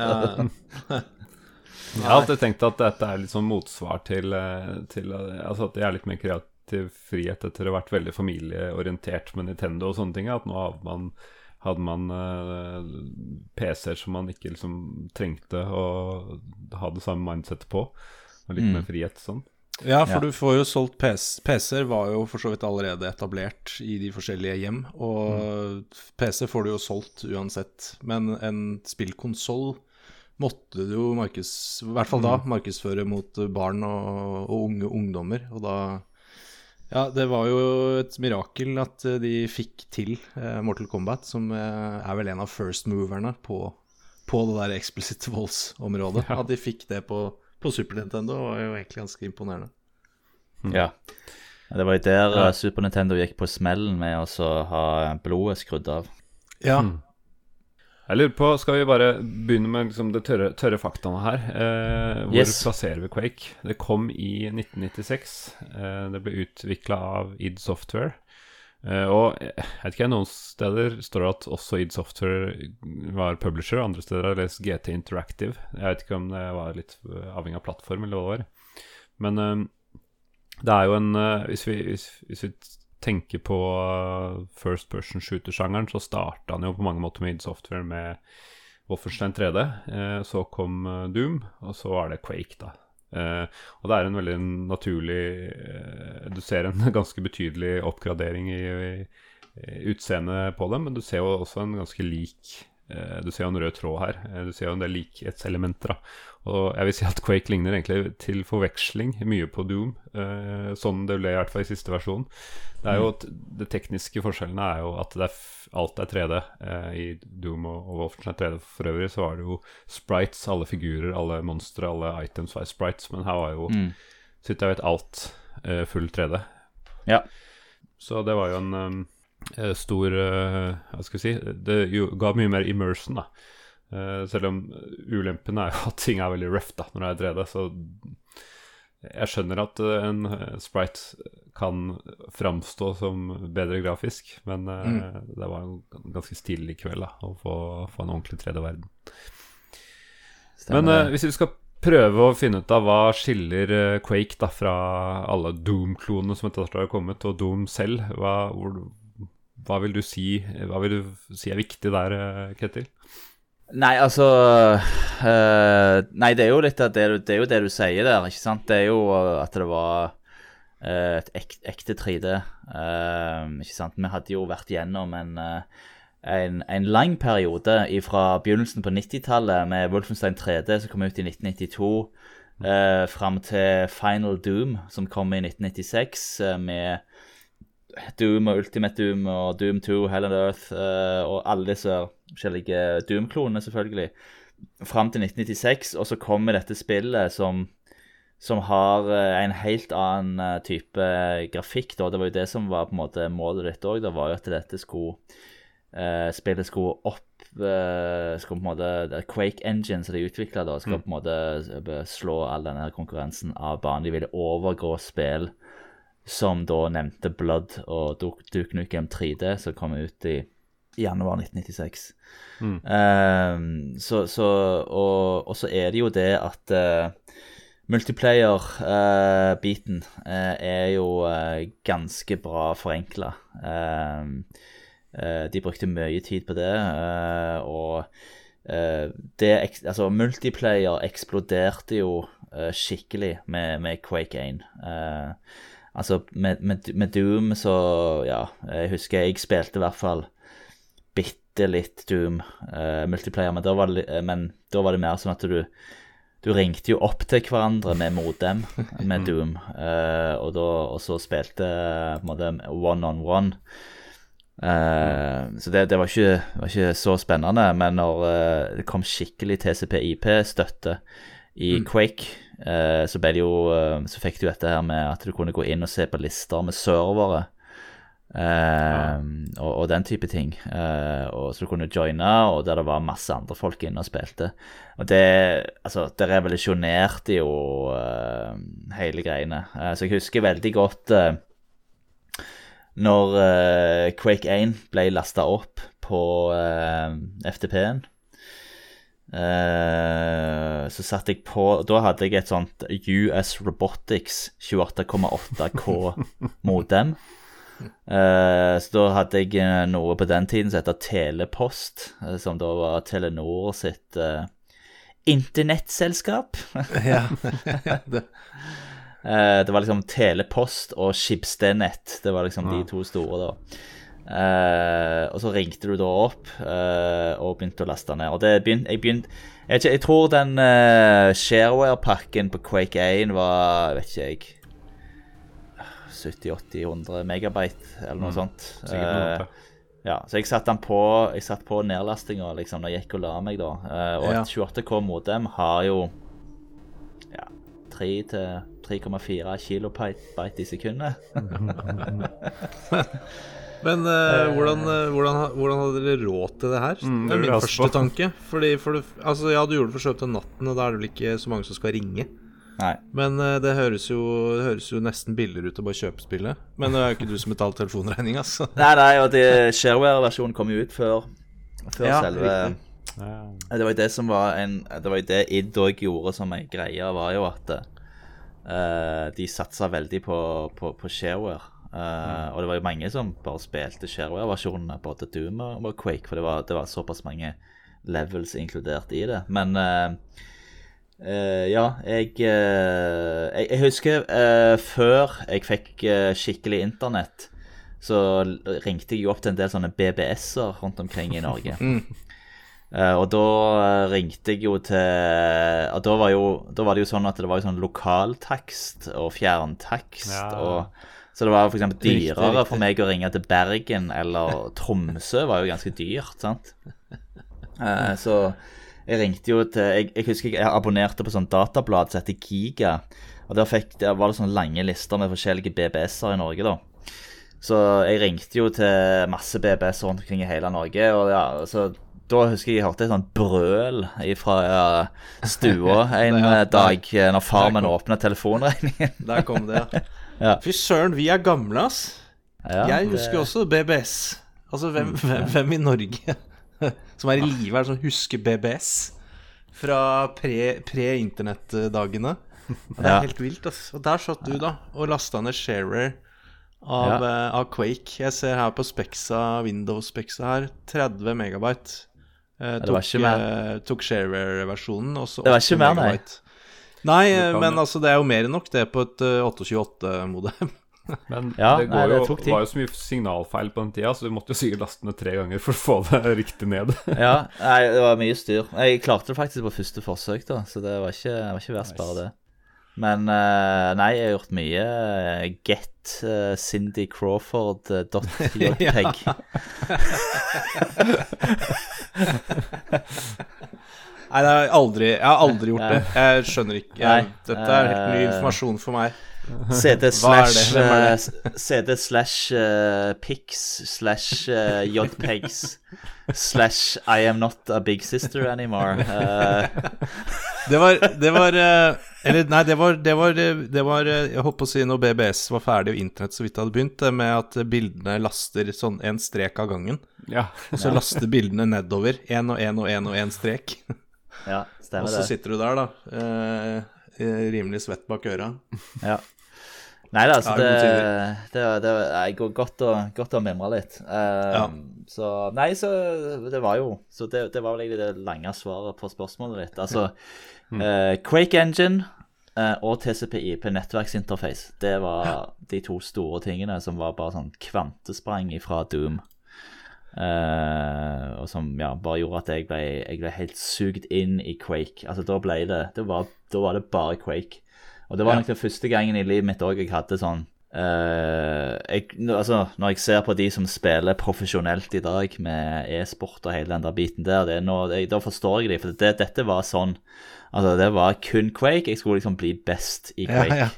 Jeg har alltid tenkt at dette er litt sånn motsvar til, eh, til eh, Altså at det er litt mer kreativ frihet etter å ha vært veldig familieorientert med Nintendo og sånne ting. At nå hadde man, hadde man eh, PC-er som man ikke liksom trengte å ha det samme mindsettet på. Og litt Mm. mer frihet sånn. Ja, for Ja. du får jo solgt PC PC-er var jo for så vidt allerede etablert i de forskjellige hjem, og PC får du jo solgt uansett. Men en spillkonsoll måtte du jo markeds... I hvert fall da markedsføre mot barn og, og unge ungdommer, og da Ja, det var jo et mirakel at eh, de fikk til eh, Mortal Kombat, som eh, er vel en av first moverne på, på det der eksplisitte voldsområdet. At de fikk det på, på Super Nintendo, var jo egentlig ganske imponerende. Ja. Det var jo der ja. Super Nintendo gikk på smellen med å ha blodet skrudd av. Ja. Mm. Jeg lurer på, Skal vi bare begynne med liksom det tørre, tørre faktaene her? Eh, hvor Yes. plasserer vi Quake? Det kom i 1996. Eh, det ble utvikla av id Software. Eh, og jeg vet ikke, noen steder står det at også id Software var publisher, andre steder har jeg lest GT Interactive. Jeg vet ikke om det var litt eh, avhengig av plattform eller hva det var. Men eh, det er jo en eh, hvis, vi, hvis, hvis vi tenker på eh, first person shooter-sjangeren, så starta han jo på mange måter med id Software med Wolfenstein 3D. Eh, så kom eh, Doom, og så var det Quake, da. Og det er en veldig naturlig Du ser en ganske betydelig oppgradering i, i utseendet på dem, men du ser jo også en ganske lik Du ser jo en rød tråd her. Eh, du ser jo en del likhetselementer. da Og jeg vil si at Quake ligner egentlig til forveksling mye på Doom. Eh, sånn det ble i hvert fall i siste versjon. Det er jo at Det tekniske forskjellene er jo at det er alt er 3D. Eh, I Doom og, og Wolfenstein 3D for øvrig så var det jo sprites, alle figurer, alle monstre, alle items var sprites, men her var jo, Mm. så vidt jeg vet, alt eh, full 3D. Ja. Så det var jo en um, eh, stor eh, Hva skal vi si Det ga mye mer immersion, da. Eh, selv om ulempen er jo at ting er veldig rough da når det er 3D. Så jeg skjønner at eh, en eh, sprite kan framstå som bedre grafisk, men mm. det var en ganske stilig kveld da å få, få en ordentlig 3D-verden. Men uh, hvis vi skal prøve å finne ut av hva skiller eh, Quake da fra alle Doom-klonene som etter hvert har kommet, og Doom selv, hva, hvor, hva vil du si vil du si er viktig der, eh, Ketil? Nei, altså eh, Nei, det er jo litt det, det er jo det du sier der, ikke sant? Det er jo at det var eh, et ek, ekte 3D. eh, ikke sant? Vi hadde jo vært gjennom en, eh, en, en lang periode fra begynnelsen på 90-tallet med Wolfenstein 3D som kom ut i 1992, Uh, fram til Final Doom, som kom i 1996, eh, med Doom og Ultimate Doom og Doom 2, Hell and Earth eh, og alle disse forskjellige Doom-klonene, selvfølgelig, fram til 1996. Og så kommer dette spillet som, som har eh, en helt annen eh, type grafikk. Da. Det var jo det som var på en måte målet ditt òg. Det var jo at dette skulle eh, Spillet skulle opp skulle på en måte, det Quake Engine som de utvikla, skal på en måte slå all denne konkurransen av banen. De ville overgå spill som da nevnte Blood og Duke Nukem 3D, som kom ut i januar 1996. Mm. Ehm, så, så, og, og så er det jo det at uh, multiplayer-biten er jo eh, ganske bra forenkla. de brukte mye tid på det, eh, og eh, det Altså, multiplayer eksploderte jo eh, skikkelig med, med Quake 1. Eh, altså, med, med, med Doom så Ja, jeg husker jeg spilte i hvert fall bitte litt Doom uh, multiplayer, men da, var det, eh, men da var det mer sånn at du du ringte jo opp til hverandre med modem med Doom, uh, og, da, og så spilte modem på en måte one on one. Eh, så det, det var, ikke, var ikke så spennende, men når det kom skikkelig TCP-IP-støtte i Quake, eh, så, ble det jo, eh, så fikk du dette her med at du kunne gå inn og se på lister med servere. Ja. og, og den type ting. Eh, og Så du kunne joine, og der det var masse andre folk inne og spilte. Og det, altså, det revolusjonerte jo eh, hele greiene. Eh, så jeg husker veldig godt eh, når eh, Quake 1 ble lasta opp på eh, FTP-en. Eh, så satte jeg på Da hadde jeg et sånt US Robotics 28,8K modem. Uh, så da hadde jeg eh, noe på den tiden som heter Telepost, eh, som da var Telenor sitt uh, internettselskap. ja, det, Eh, det var liksom Telepost og Schibsted-nett. Det var liksom de to store, da. Eh, og så ringte du da opp uh, og begynte å laste ned. Og det begynte, jeg begynte jeg, ikke, jeg tror den uh, shareware-pakken på Quake 1 var vet ikke jeg 70-80-100 megabyte, eller noe sånt. Noe Eh, annet, ja, så jeg satte den på Jeg satt på nedlastinga liksom, da jeg gikk og la meg, da. Og Ja. et 28K modem har jo ja, 3 til 3,4 kilobyte byte i sekundet. Men uh, hvordan, eh, hvordan, hvordan hadde dere råd til det her? Mm, det er min første på. tanke. Fordi for altså, ja, du gjorde det for vidt om natten, og da er det vel ikke så mange som skal ringe. Nei. Men uh, det, høres jo, det høres jo nesten billigere ut å bare kjøpe spillet. Men det er jo ikke du som betaler telefonregninga, altså. Nei, nei, og Shareware-versjonen kom jo ut før, før Ja, selve riktig. Det var jo det som var en Det var jo det id òg gjorde som ei greie, var jo at uh, de satsa veldig på, på, på shareware. Eh, Og det var jo mange som bare spilte shareware-versjonene, både Doom og Quake, for det var, det var såpass mange levels inkludert i det. Men uh, uh, ja, jeg, jeg Jeg husker eh, før jeg fikk skikkelig internett, så ringte jeg jo opp til en del sånne BBS-er rundt omkring i Norge. Eh, og da ringte jeg jo til Og da var, jo, da var det jo sånn at det var jo sånn lokaltakst og fjerntakst. Ja. Og, så det var f.eks. Dyrere riktig. for meg å ringe til Bergen eller Tromsø. var jo ganske dyrt, sant. Uh, så jeg ringte jo til jeg, jeg husker jeg abonnerte på sånn datablad som heter Giga. Og der, fikk, der var det sånne lange lister med forskjellige BBS-er i Norge, da. Så jeg ringte jo til masse BBS rundt omkring i hele Norge. Og ja, så da husker jeg jeg hørte et sånt brøl fra stua en dag når far der min åpna telefonregningen. Der kom det, ja. Ja. Fy søren, vi er gamle, ass. Ja, jeg det- husker også BBS. Altså, hvem, hvem, hvem i Norge som er i live, er som husker BBS? Fra pre- pre-internettdagene. det er helt vilt, ass. Og der satt du, da, og lasta ned sharer av, eh, av Quake. Jeg ser her på Spexa, Windows-Spexa her, 30 megabyte. Eh, det var ikke mer. Uh, tok shareware-versjonen, og så Det var ikke 80 mer, nei. megabyte. Nei, eh, kan- men altså, det er jo mer enn nok det på et eh, 828-modem. Men Ja, det, går nei, det jo, var jo så mye signalfeil på den tida, så du måtte jo sikkert laste ned tre ganger for å få det riktig ned. Ja, nei, det var mye styr. Jeg klarte det faktisk på første forsøk, da, så det var ikke, var ikke verst, bare det. Men eh, nei, jeg har gjort mye eh, get uh, Cindy Crawford.jpeg. Nei, det har jeg aldri, jeg har aldri gjort det. Jeg skjønner ikke. Jeg, dette er helt ny eh, informasjon for meg. Det? slash er eh, slash eh, pics slash jpegs slash I am not a big sister anymore. Det var, det var Eller nei, det var, det var, det var Jeg holdt på å si når BBS var ferdig og internett så vidt hadde begynt, med at bildene laster sånn en strek av gangen. Ja. Og så laster bildene nedover. Én og én og én og én strek. Ja, Og så sitter du der, da. eh, eh, rimelig svett bak øra. Ja. Nei da, altså det, det, det, Jeg går godt å, godt og mimre litt. Eh, Ja. Så Nei, så det var jo Så det, det var vel egentlig det lange svaret på spørsmålet ditt. Altså eh, Quake Engine eh, og TCP-IP nettverksinterface. Det var de to store tingene som var bare sånn kvantesprang fra Doom. Eh, og som ja, bare gjorde at jeg ble, jeg ble helt sugd inn i Quake. Altså Da ble det, det var, Da var det bare Quake. Og det var Ja. nok den første gangen i livet mitt òg jeg hadde sånn uh, jeg, altså, Når jeg ser på de som spiller profesjonelt i dag med e-sport og hele den der biten der, det nå, det, da forstår jeg de, For det, dette var sånn Altså, det var kun Quake. Jeg skulle liksom bli best i Quake. ja.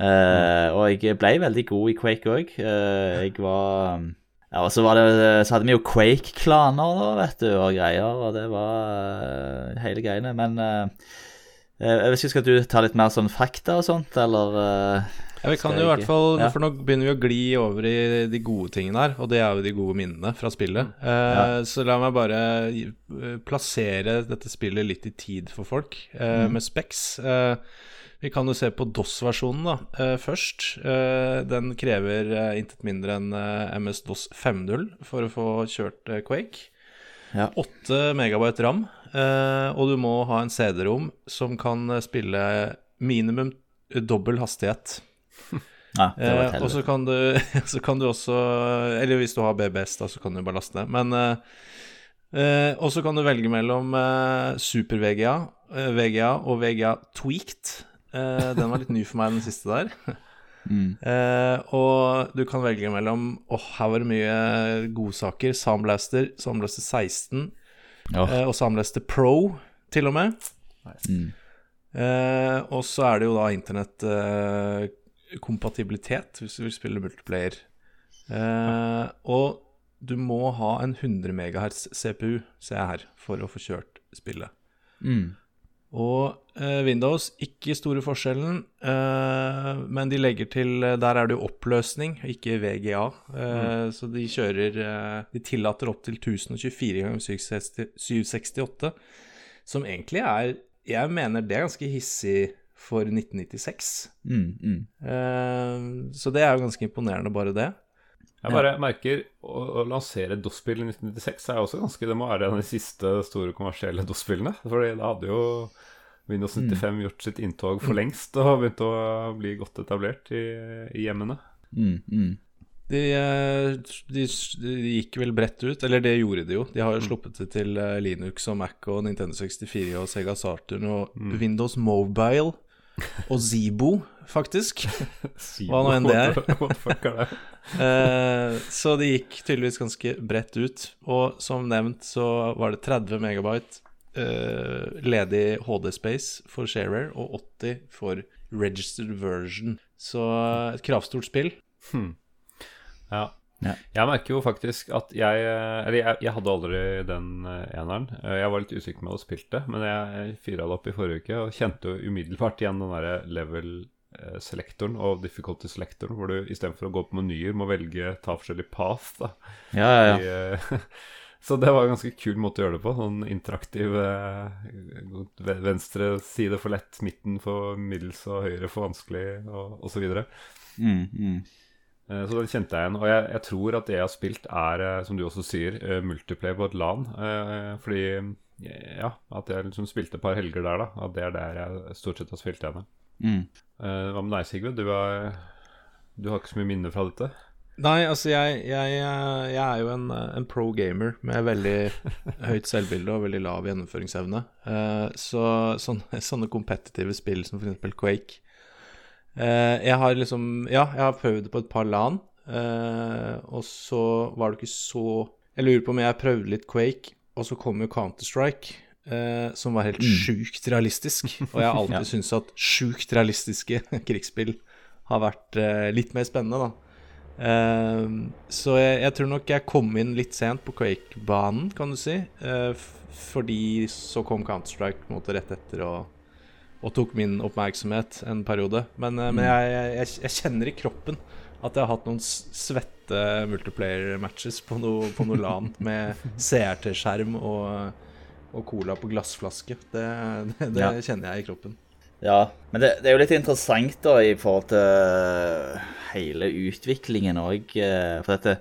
Eh, og jeg ble veldig god i Quake òg. jeg var Ja, og så, det, så hadde vi jo Quake-klaner, da, vet du, og greier, og det var uh, hele greiene. Men uh, jeg vet ikke, skal du ta litt mer sånn fakta og sånt, eller eh, Ja, vi kan jo i hvert fall ja. For nå begynner vi å gli over i de gode tingene her, og det er jo de gode minnene fra spillet. Eh, Så la meg bare eh, plassere dette spillet litt i tid for folk, eh, med Specs. Eh, vi kan jo se på DOS-versjonen da, eh, først. Eh, den krever intet mindre enn eh, MS-DOS 5.0 for å få kjørt Quake. Ja. 8 megabyte ram, eh, og du må ha en CD-rom som kan spille minimum dobbel hastighet. Ja, det Eh, og så kan, du, så kan du også Eller hvis du har BBS, da, så kan du bare laste ned. Men eh, eh, Og så kan du velge mellom eh, Super-VGA eh, VGA og VGA Tweaked. Eh, den var litt ny for meg, den siste der. Mm. Eh, og du kan velge mellom Åh, her var det mye godsaker. Soundblaster, Soundblaster 16 oh. og Soundblaster Pro, til og med. mm. Eh, og så er det jo da internettkompatibilitet, hvis du vil spille multiplayer Eh, og du må ha en 100 MHz CPU, ser jeg her, for å få kjørt spillet. Mm. Og eh, Windows, ikke store forskjellen, eh, men de legger til Der er det jo oppløsning, ikke VGA. Eh, Så de kjører eh, De tillater opptil 1024 ganger 768, som egentlig er Jeg mener det er ganske hissig for 1996. Mm, mm. Eh, Så det er jo ganske imponerende, bare det. Jeg bare merker å, å lansere DOS-spill i 1996 er også ganske Det må være en av de siste store kommersielle DOS-spillene. Fordi da hadde jo Windows 95 gjort sitt inntog for lengst og begynt å bli godt etablert i, i hjemmene. Mm, mm. De, eh, de, de gikk vel bredt ut, eller det gjorde de jo. De har jo sluppet det til eh, Linux og Mac og Nintendo 64 og Sega Saturn og Windows Mobile og Zibo, faktisk. Hva nå enn det er. Eh, så det gikk tydeligvis ganske bredt ut. Og som nevnt så var det 30 megabyte eh, ledig HD-space for Shareware og 80 for registered version. Så et kravstort spill. Ja. Ja. Jeg merker jo faktisk at jeg Eller jeg, jeg hadde aldri den eh, eneren. Eh, Jeg var litt usikker med å spille det, men jeg fyra det opp i forrige uke og kjente jo umiddelbart igjen den derre level-selektoren og difficulty-selektoren, hvor du istedenfor å gå på menyer må velge ta forskjellig path. da Ja, ja, ja. i, eh, Så det var en ganske kul måte å gjøre det på. Sånn interaktiv eh, venstre side for lett, midten for middels og høyre for vanskelig, og osv. Mm, mm. Eh, så den kjente jeg igjen. Og jeg, jeg tror at det jeg har spilt, er, eh, som du også sier, eh, multiplayer på et LAN. Fordi ja, at jeg liksom spilte et par helger der, da. At det er der jeg stort sett har spilt igjen. Mm. Hva med deg, Sigve? Du, er, du har ikke så mye minner fra dette? Nei, altså jeg, jeg, jeg er jo en, en pro gamer med veldig høyt selvbilde og veldig lav gjennomføringsevne. Så sånne, sånne kompetitive spill som f.eks. Quake Jeg har liksom Ja, jeg har prøvd det på et par LAN, eh, og så var det ikke så Jeg lurer på om jeg prøvde litt Quake, og så kom jo Counter-Strike. Uh, som var helt sjukt realistisk. Og jeg har alltid Ja. syntes at sjukt realistiske krigsspill har vært uh, litt mer spennende, da. Uh, så jeg, jeg tror nok jeg kom inn litt sent på Quake-banen, kan du si. Eh, fordi så kom Counter-Strike rett etter og, og tok min oppmerksomhet en periode. Men, mm. men jeg, jeg, jeg, kjenner i kroppen at jeg har hatt noen svette multiplayer-matches på noe, på noe LAN med CRT-skjerm og, og cola på glassflaske. Det, det, det Ja. kjenner jeg i kroppen. Ja, men det, det er jo litt interessant da i forhold til hele utviklingen òg. For dette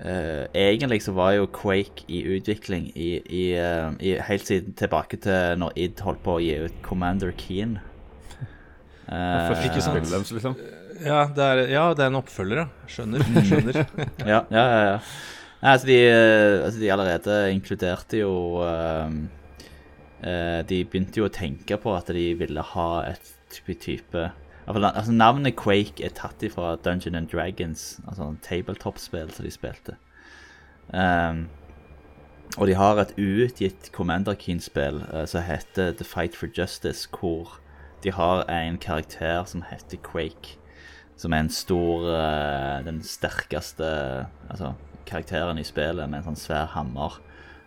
eh, Egentlig så var jo Quake i utvikling i, i, uh, i, helt siden tilbake til når id holdt på å gi ut Commander Keen. Uh, ikke sant? spillet liksom. Ja, det er, ja, det er en oppfølger, ja. Skjønner. skjønner. ja, ja, ja. ja. Nei, altså, de, eh, altså, de allerede inkluderte jo eh, De begynte jo å tenke på at de ville ha et type, type altså, Navnet Quake er tatt ifra Dungeon and Dragons, altså en tabletop-spill som de spilte. Um, og de har et uutgitt Commander Keen-spill uh, som heter The Fight for Justice, hvor de har en karakter som heter Quake som er en stor uh, Den sterkeste altså, karakteren i spillet med en sånn svær hammer.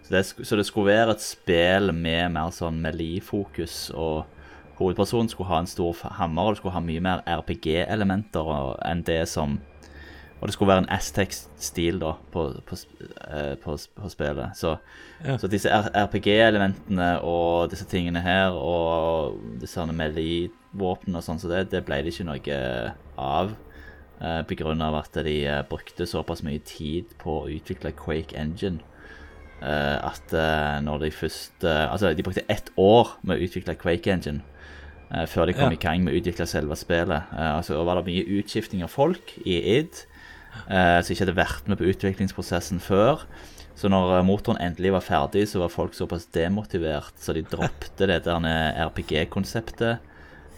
Så det, så det skulle være et spill med mer sånn melee-fokus, og hovedpersonen skulle ha en stor hammer, og det skulle ha mye mer RPG-elementer enn det som Og det skulle være en Aztec-stil da på, på, eh, på, på spillet. Så, Ja. så disse RPG-elementene og disse tingene her, og disse sånne melee-våpnene og sånn, så det, det ble det ikke noe av. Pga. På grunn av at de eh, brukte såpass mye tid på å utvikle Quake Engine. Eh, At eh, når de først eh, Altså, de brukte ett år med å utvikle Quake Engine. Før de kom Ja. i gang med å utvikle selve spillet. Altså, og var det mye utskifting av folk i id som ikke hadde vært med på utviklingsprosessen før. Så når motoren endelig var ferdig, så var folk såpass demotivert, så de droppte det der RPG-konseptet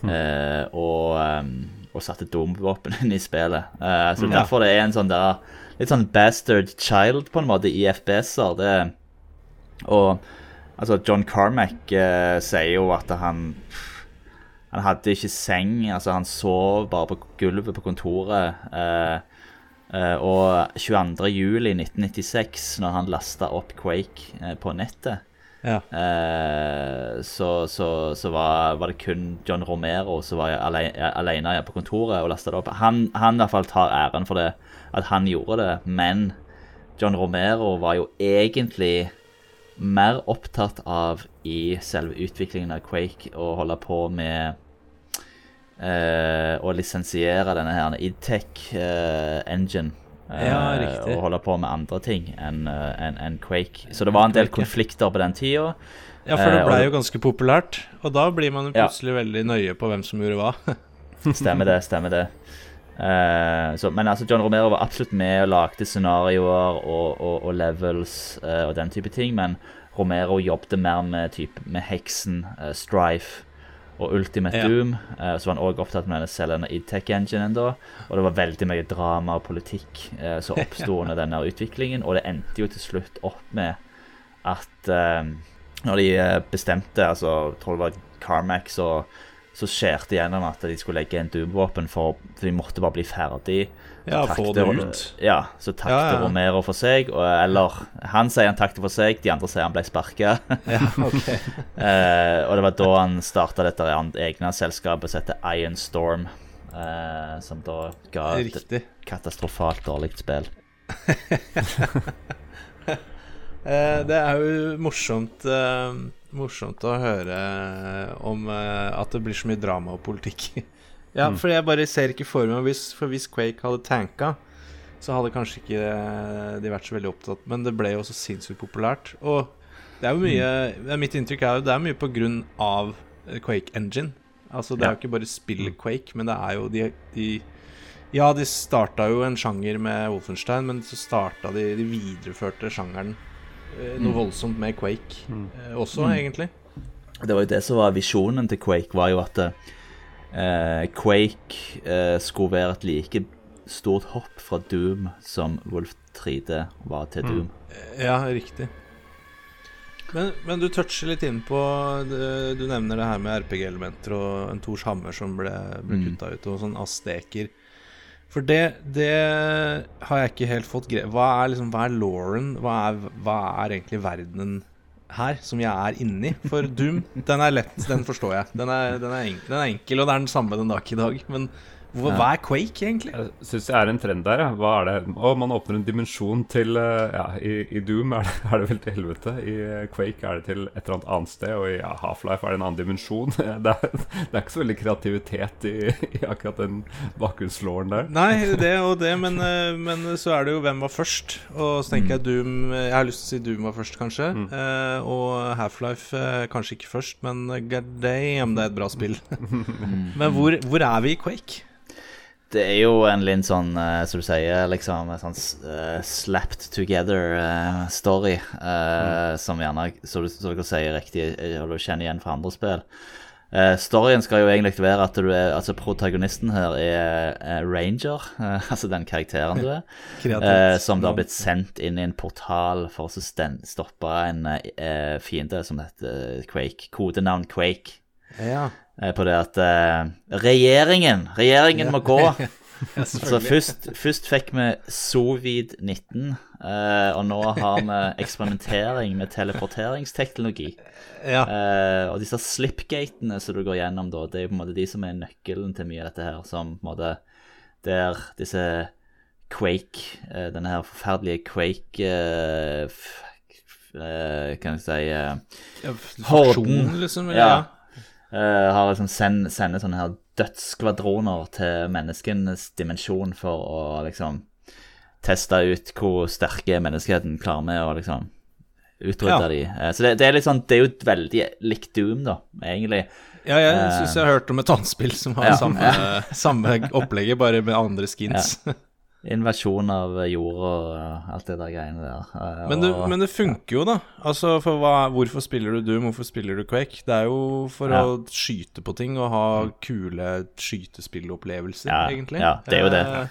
eh, og, eh, og satte domvåpen inn i spillet. Eh, så Ja. derfor det er en sånn der litt sånn bastard child på en måte i FBS-er. Det Og altså, John Carmack eh, sier jo at han han hadde ikke seng, altså han sov bare på gulvet på kontoret. Eh, Eh, og 22.07.1996, når han lasta opp Quake eh, på nettet, Ja. eh, så, så, så var, var det kun John Romero som var alene, alene på kontoret og lasta det opp. Han, han i hvert fall tar æren for det, at han gjorde det, men John Romero var jo egentlig mer opptatt av i selve utviklingen av Quake å holde på med eh, å lisensiere denne her Idtech eh, engine. Eh, Ja, riktig. Og holde på med andre ting enn en, enn- enn Quake. Så det var en del konflikter på den tida. ja, for det Eh, blei jo ganske populært. Og da blir man plutselig Ja. veldig nøye på hvem som gjorde hva. Stemmer det, stemmer det. Uh, så, men altså, John Romero var absolutt med og lagde scenarioer og, og, og levels uh, og den type ting, men Romero jobbet mer med, type, med heksen, uh, Strife og Ultimate Ja. Doom. Eh, så var han òg opptatt med denne selgende Idtech-enginen da, og det var veldig mye drama og politikk eh, som oppsto under denne utviklingen, og det endte jo til slutt opp med at eh, når de eh, bestemte, altså, jeg tror det var Carmax og så skjærte gjennom at de skulle legge en Doom-våpen, for, for de måtte bare bli ferdig. Ja, få det ut. Ja, så takter Ja, ja. Romero for seg, og, eller han sier han takte for seg, de andre sier han ble sparka. Ja, okay. eh, og det var da han starta dette egne selskapet som heter Iron Storm, eh, som da ga et katastrofalt dårlig spill. Eh, det er jo morsomt eh, Morsomt å høre om eh, at det blir så mye drama og politikk. ja, for jeg bare ser ikke for meg hvis, For hvis Quake hadde tanka, så hadde kanskje ikke eh, de vært så veldig opptatt. Men det ble jo så sinnssykt populært. Og det er jo mye er Mitt inntrykk er jo det er mye på grunn av eh, Quake Engine. Altså Det er jo ikke bare spillet Quake, men det er jo de, de Ja, de starta jo en sjanger med Wolfenstein, men så starta de De videreførte sjangeren eh, noe voldsomt med Quake eh, også, egentlig. Det var jo det som var visjonen til Quake, var jo at eh, Quake eh, skulle være et like stort hopp fra Doom som Wolf 3D var til Doom. Ja, riktig. Men, men du toucher litt inn på det- Du nevner det her med RPG-elementer og en Thors hammer som ble, ble Mm. kutta ut, og sånn asteker. For det, det har jeg ikke helt fått greie Hva er liksom, hva er Lauren? Hva er, hva er egentlig verdenen her, som jeg er inni? For Doom, den er lett, den forstår jeg. Den er, den er, enkel, den er enkel, og det er den samme den dag i dag. Men hva, hva er Quake, egentlig? Jeg syns det er en trend der. Ja. Hva er det? Å, man åpner en dimensjon til eh, Ja, i, i Doom er det, er det vel til helvete. I eh, Quake er det til et eller annet annet sted. Og i ja, Half-Life er det en annen dimensjon. Det er, det er ikke så veldig kreativitet i, i akkurat den bakgrunnslåren der. Nei, det og det, men, eh, men så er det jo hvem var først. Og så tenker jeg Doom Jeg har lyst til å si Doom var først, kanskje. Eh, og Half-Life kanskje ikke først, men god damn, det er et bra spill. men hvor, hvor er vi i Quake? Det er jo en litt sånn, uh, som du sier, liksom en sånn uh, slapped together-story. Som gjerne, som du- som dere sier riktig, eh, og du kjenner igjen fra andre spill. Eh, storyen skal jo egentlig være at du er, altså protagonisten her er eh, Ranger, eh, altså den karakteren du er. Eh, som da har blitt sendt inn i en portal for å stoppe en eh, fiende som heter Quake. Kodenavn Quake. Ja, Eh, på det at eh, regjeringen Regjeringen må gå. ja Så først, først fikk vi Sovid-19, eh, og nå har vi eksperimentering med teleporteringsteknologi. Ja, Eh, og disse slipgatene som du går gjennom, da, det er på en måte de som er nøkkelen til mye av dette her. Som på en måte Der disse Quake eh, Denne her forferdelige Quake eh, eh, Kan jeg si eh, ja, Horden. liksom. Eller, Ja. Ja. Eh, har liksom send, sender sånne her dødsskvadroner til menneskenes dimensjon for å liksom teste ut hvor sterke menneskeheten klarer med å liksom utrydde Ja. de. Eh, så det, det er litt sånn Det er jo et veldig likt Doom, da, egentlig. Ja, jeg Eh, syns jeg har hørt om et annet spill som har Ja, samme, samme opplegget, bare med andre skins. Invasjon av jord og alt det der greiene der. Eh, Men det, og- men det funker jo, da. Altså, for hva, Hvorfor spiller du Doom? Hvorfor spiller du Quake? Det er jo for Ja. å skyte på ting og ha kule skytespillopplevelser, Ja, egentlig. ja, det er jo det. Eh,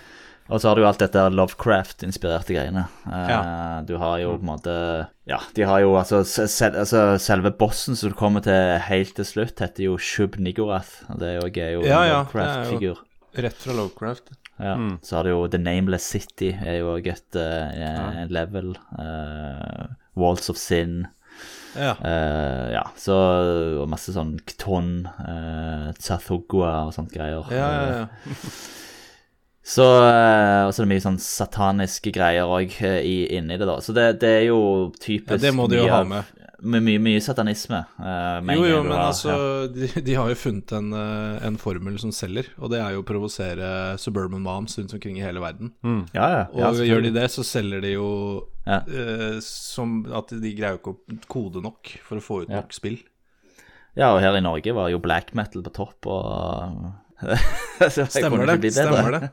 Og så har du jo alt dette Lovecraft-inspirerte greiene. Ja. Du har jo på en måte Ja, de har jo altså, sel, altså Selve bossen som du kommer til helt til slutt, heter jo Shub Nigorath. Det er jo, er jo en ja, Lovecraft-figur. Rett fra Lowcraft. Ja. Mm. Så har du jo The Nameless City, er jo òg et uh, ja. level. Uh, Walls of Sin. Ja. Uh, ja, så og masse sånn Kton, uh, Tsathogua og sånt greier. Ja, ja, ja. Så, eh, og så er det mye sånn sataniske greier òg inni det, da. Så det, det er jo typisk ja det må du jo ha med. Med mye, mye satanisme. Uh, Jo, jo, men har- altså ja. de, de har jo funnet en, eh, en formel som selger, og det er jo å provosere suburban moms rundt omkring i hele verden. Mm. Ja, ja. Og ja, gjør de det, så selger de jo Ja. eh, som at de greier jo ikke å kode nok for å få ut Ja. nok spill. Ja, og her i Norge var jo black metal på topp, og Stemmer det. det. stemmer det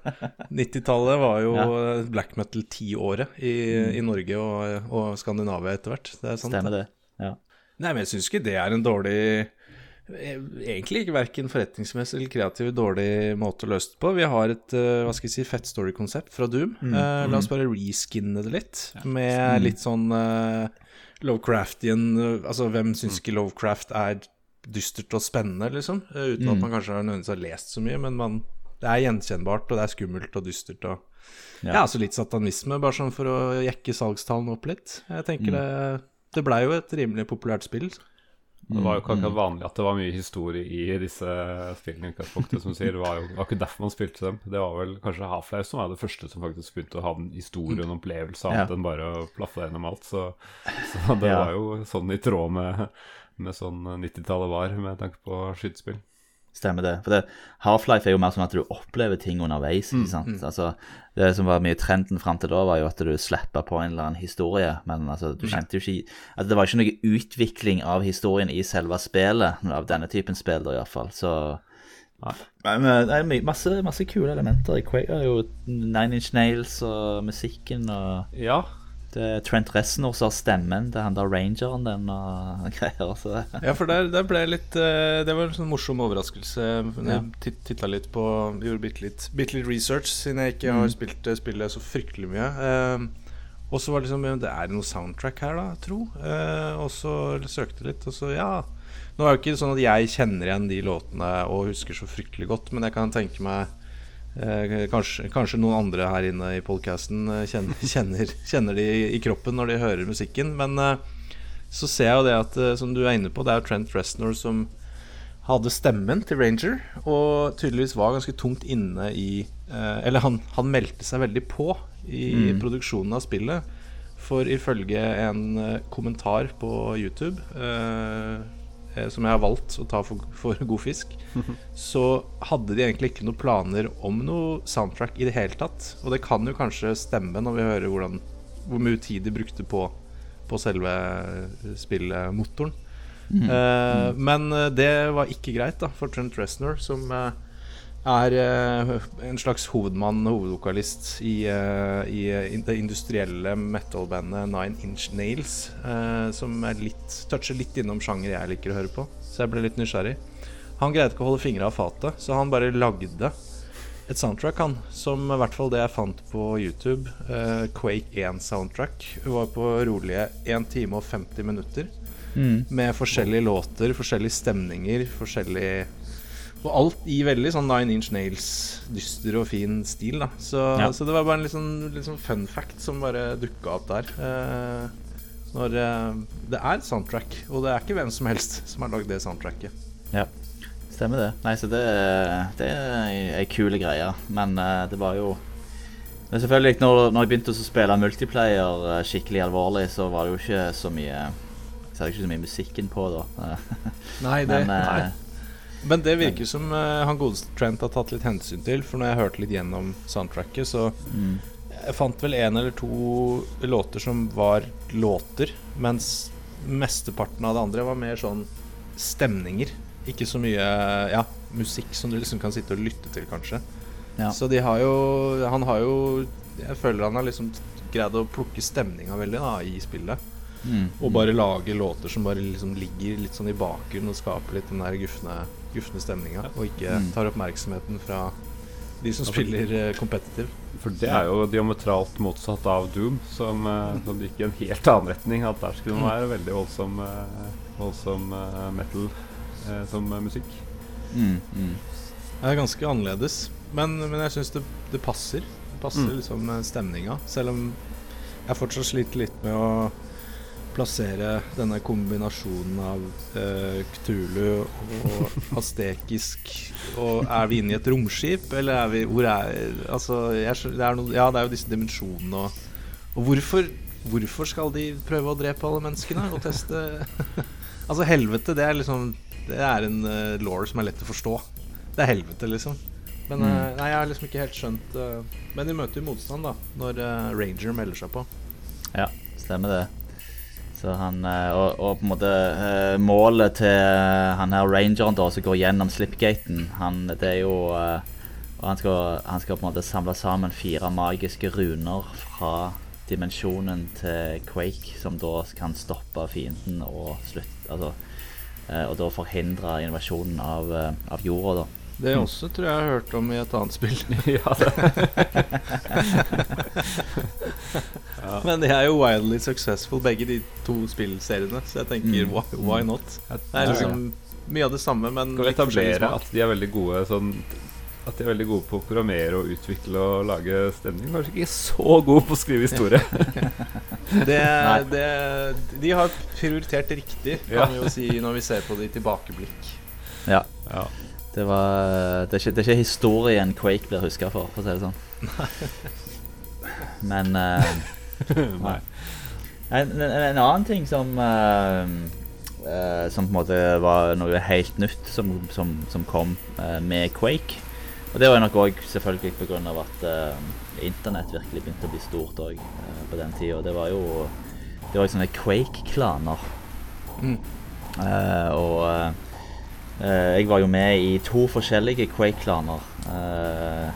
90-tallet var jo Ja. black metal-tiåret i, i Norge og, og Skandinavia etter hvert. Det er sant. Stemmer det. Ja. Nei, men jeg syns ikke det er en dårlig eh, Egentlig ikke verken forretningsmessig eller kreativ dårlig måte å løse det på. Vi har et eh, hva skal jeg si, fett story-konsept fra Doom. Eh, la oss bare reskinne det litt, med litt sånn uh, Lovecraftian Altså, hvem syns ikke Lovecraft er dystert og spennende, liksom? Uten at man kanskje har nødvendigvis har lest så mye, men man, det er gjenkjennbart, og det er skummelt og dystert og Ja. Ja, altså litt satanisme, bare sånn for å jekke salgstallene opp litt. Jeg tenker det Det blei jo et rimelig populært spill. Det var jo ikke akkurat vanlig at det var mye historie i disse spillene. som sier. Det var jo ikke derfor man spilte dem. Det var vel kanskje Half-Life som var det første som faktisk begynte å ha en historie og en opplevelse annet Ja. enn bare å plaffe gjennom alt. Så, så det Ja. var jo sånn i tråd med, med sånn 90-tallet var, med tanke på skytespill. Stemmer det. For Half-Life er jo mer sånn at du opplever ting underveis. ikke sant? Altså, det som var mye trenden fram til da, var jo at du slippa på en eller annen historie. Men altså, du kjente jo ikke altså, Det var ikke noe utvikling av historien i selve spillet, av denne typen spill, da iallfall. Så Nei, men det er masse, masse kule elementer. i Quake er jo Nine Inch Nails og musikken og Ja, det er Trent Reznor som har stemmen til han der rangeren den og greier. Så Ja, for der, der ble litt eh, Det var en sånn morsom overraskelse. Jeg titt- titta litt på Gjorde bitte litt, bit litt research, siden jeg ikke har spilt det spillet så fryktelig mye. Eh, og så var det liksom Det er noe soundtrack her, da, tro. Eh, og så søkte litt, og så ja. Nå er det jo ikke sånn at jeg kjenner igjen de låtene og husker så fryktelig godt, men jeg kan tenke meg Eh, kanskje, kanskje noen andre her inne i podkasten kjenner, kjenner, kjenner de i, kroppen når de hører musikken. Men eh, så ser jeg jo det at, eh, som du er inne på, det er Trent Reznor som hadde stemmen til Ranger, og tydeligvis var ganske tungt inne i eh, Eller han, han meldte seg veldig på i produksjonen av spillet. For ifølge en eh, kommentar på YouTube eh, eh, som jeg har valgt å ta for, for god fisk, så hadde de egentlig ikke noen planer om noe soundtrack i det hele tatt. Og det kan jo kanskje stemme når vi hører hvordan, hvor mye tid de brukte på, på selve spillmotoren. Eh, men eh, det var ikke greit da for Trent Reznor, som eh, er eh, en slags hovedmann, hovedvokalist i, eh, i eh, det industrielle metal-bandet Nine Inch Nails, som er litt, toucher litt innom sjanger jeg liker å høre på. Så jeg ble litt nysgjerrig. Han greide ikke å holde fingra av fatet, så han bare lagde et soundtrack, han. Som i hvert fall det jeg fant på YouTube. eh, Quake 1-soundtrack. Var på rolige 1 time og 50 minutter. Med forskjellige låter, forskjellige stemninger, forskjellig Og alt i veldig sånn Nine Inch Nails, dyster og fin stil, da. Så, Ja. så det var bare en litt sånn, litt sånn fun fact som bare dukka opp der. Eh, når eh, Det er soundtrack, og det er ikke hvem som helst som har lagd det soundtracket. Ja, stemmer det. Nei, så det, det er ei kule greie. Men eh, det var jo Men selvfølgelig, når, når jeg begynte å spille multiplayer eh, skikkelig alvorlig, så var det jo ikke så mye Så er det ikke så mye musikken på da. Nei, Men eh, Men det virker som uh, han godeste Trent har tatt litt hensyn til, for når jeg hørte litt gjennom soundtracket, så mm, Jeg fant vel en eller to låter som var låter, mens mesteparten av det andre var mer sånn stemninger. Ikke så mye ja, musikk som du liksom kan sitte og lytte til, kanskje. ja. Så de har jo Han har jo Jeg føler han har liksom greid å plukke stemninga veldig da i spillet. Mm, Og bare lage låter som bare liksom ligger litt sånn i bakgrunnen og skaper litt den der gufne, gufne stemninga. Og ikke Mm. tar oppmerksomheten fra de som spiller eh, competitive. For det er jo diametralt motsatt av Doom, som, eh, som gikk i en helt annen retning. At der skulle man være veldig voldsom, eh, voldsom eh, metal eh, som eh, musikk. mm, mm. Det er ganske annerledes. Men, men jeg syns det, det passer. Det passer Mm. liksom stemninga. Selv om jeg fortsatt sliter litt med å plassere denne kombinasjonen av uh, Cthulhu og astekisk Og er vi inne i et romskip, eller er vi Hvor er Altså, jeg, det er noe, ja, det er jo disse dimensjonene og Og hvorfor, hvorfor skal de prøve å drepe alle menneskene og teste Altså, helvete, det er liksom Det er en uh, law som er lett å forstå. Det er helvete, liksom. Men Mm. eh, nei, jeg har liksom ikke helt skjønt uh, Men de møter jo motstand, da, når eh, Ranger melder seg på. Ja, stemmer det. Så han, eh, og, og på en måte eh, Målet til eh, han her rangeren da som går gjennom slipgaten, han, det er jo han skal, han skal på en måte samle sammen fire magiske runer fra dimensjonen til Quake, som da kan stoppe fienden og slutt, altså, Og da forhindre invasjonen av, av jorda, da. Det også tror jeg jeg har hørt om i et annet spill. ja, ja. Men de er jo wildly successful, begge de to spillseriene. Så jeg tenker Mm. why, why not? Det er liksom mye av det samme, men Skal vi etablere at de er veldig gode sånn At de er veldig gode på å programmere og utvikle og lage stemning. Kanskje ikke så gode på å skrive historie. det, det, De har prioritert riktig, kan Ja. vi jo si, når vi ser på det i tilbakeblikk. Ja. ja. Det, var, det, er ikke, det er ikke historien Quake blir huska for, for å si det sånn. Men uh, Nei. en, en, en annen ting som uh, uh, Som på en måte var noe helt nytt som, som, som kom med Quake. Og det var nok òg selvfølgelig pga. at internett virkelig begynte å bli stort òg på den tida. Det var jo Det var jo sånne Quake-klaner. Mm. Og jeg var jo med i to forskjellige Quake-klaner. Eh,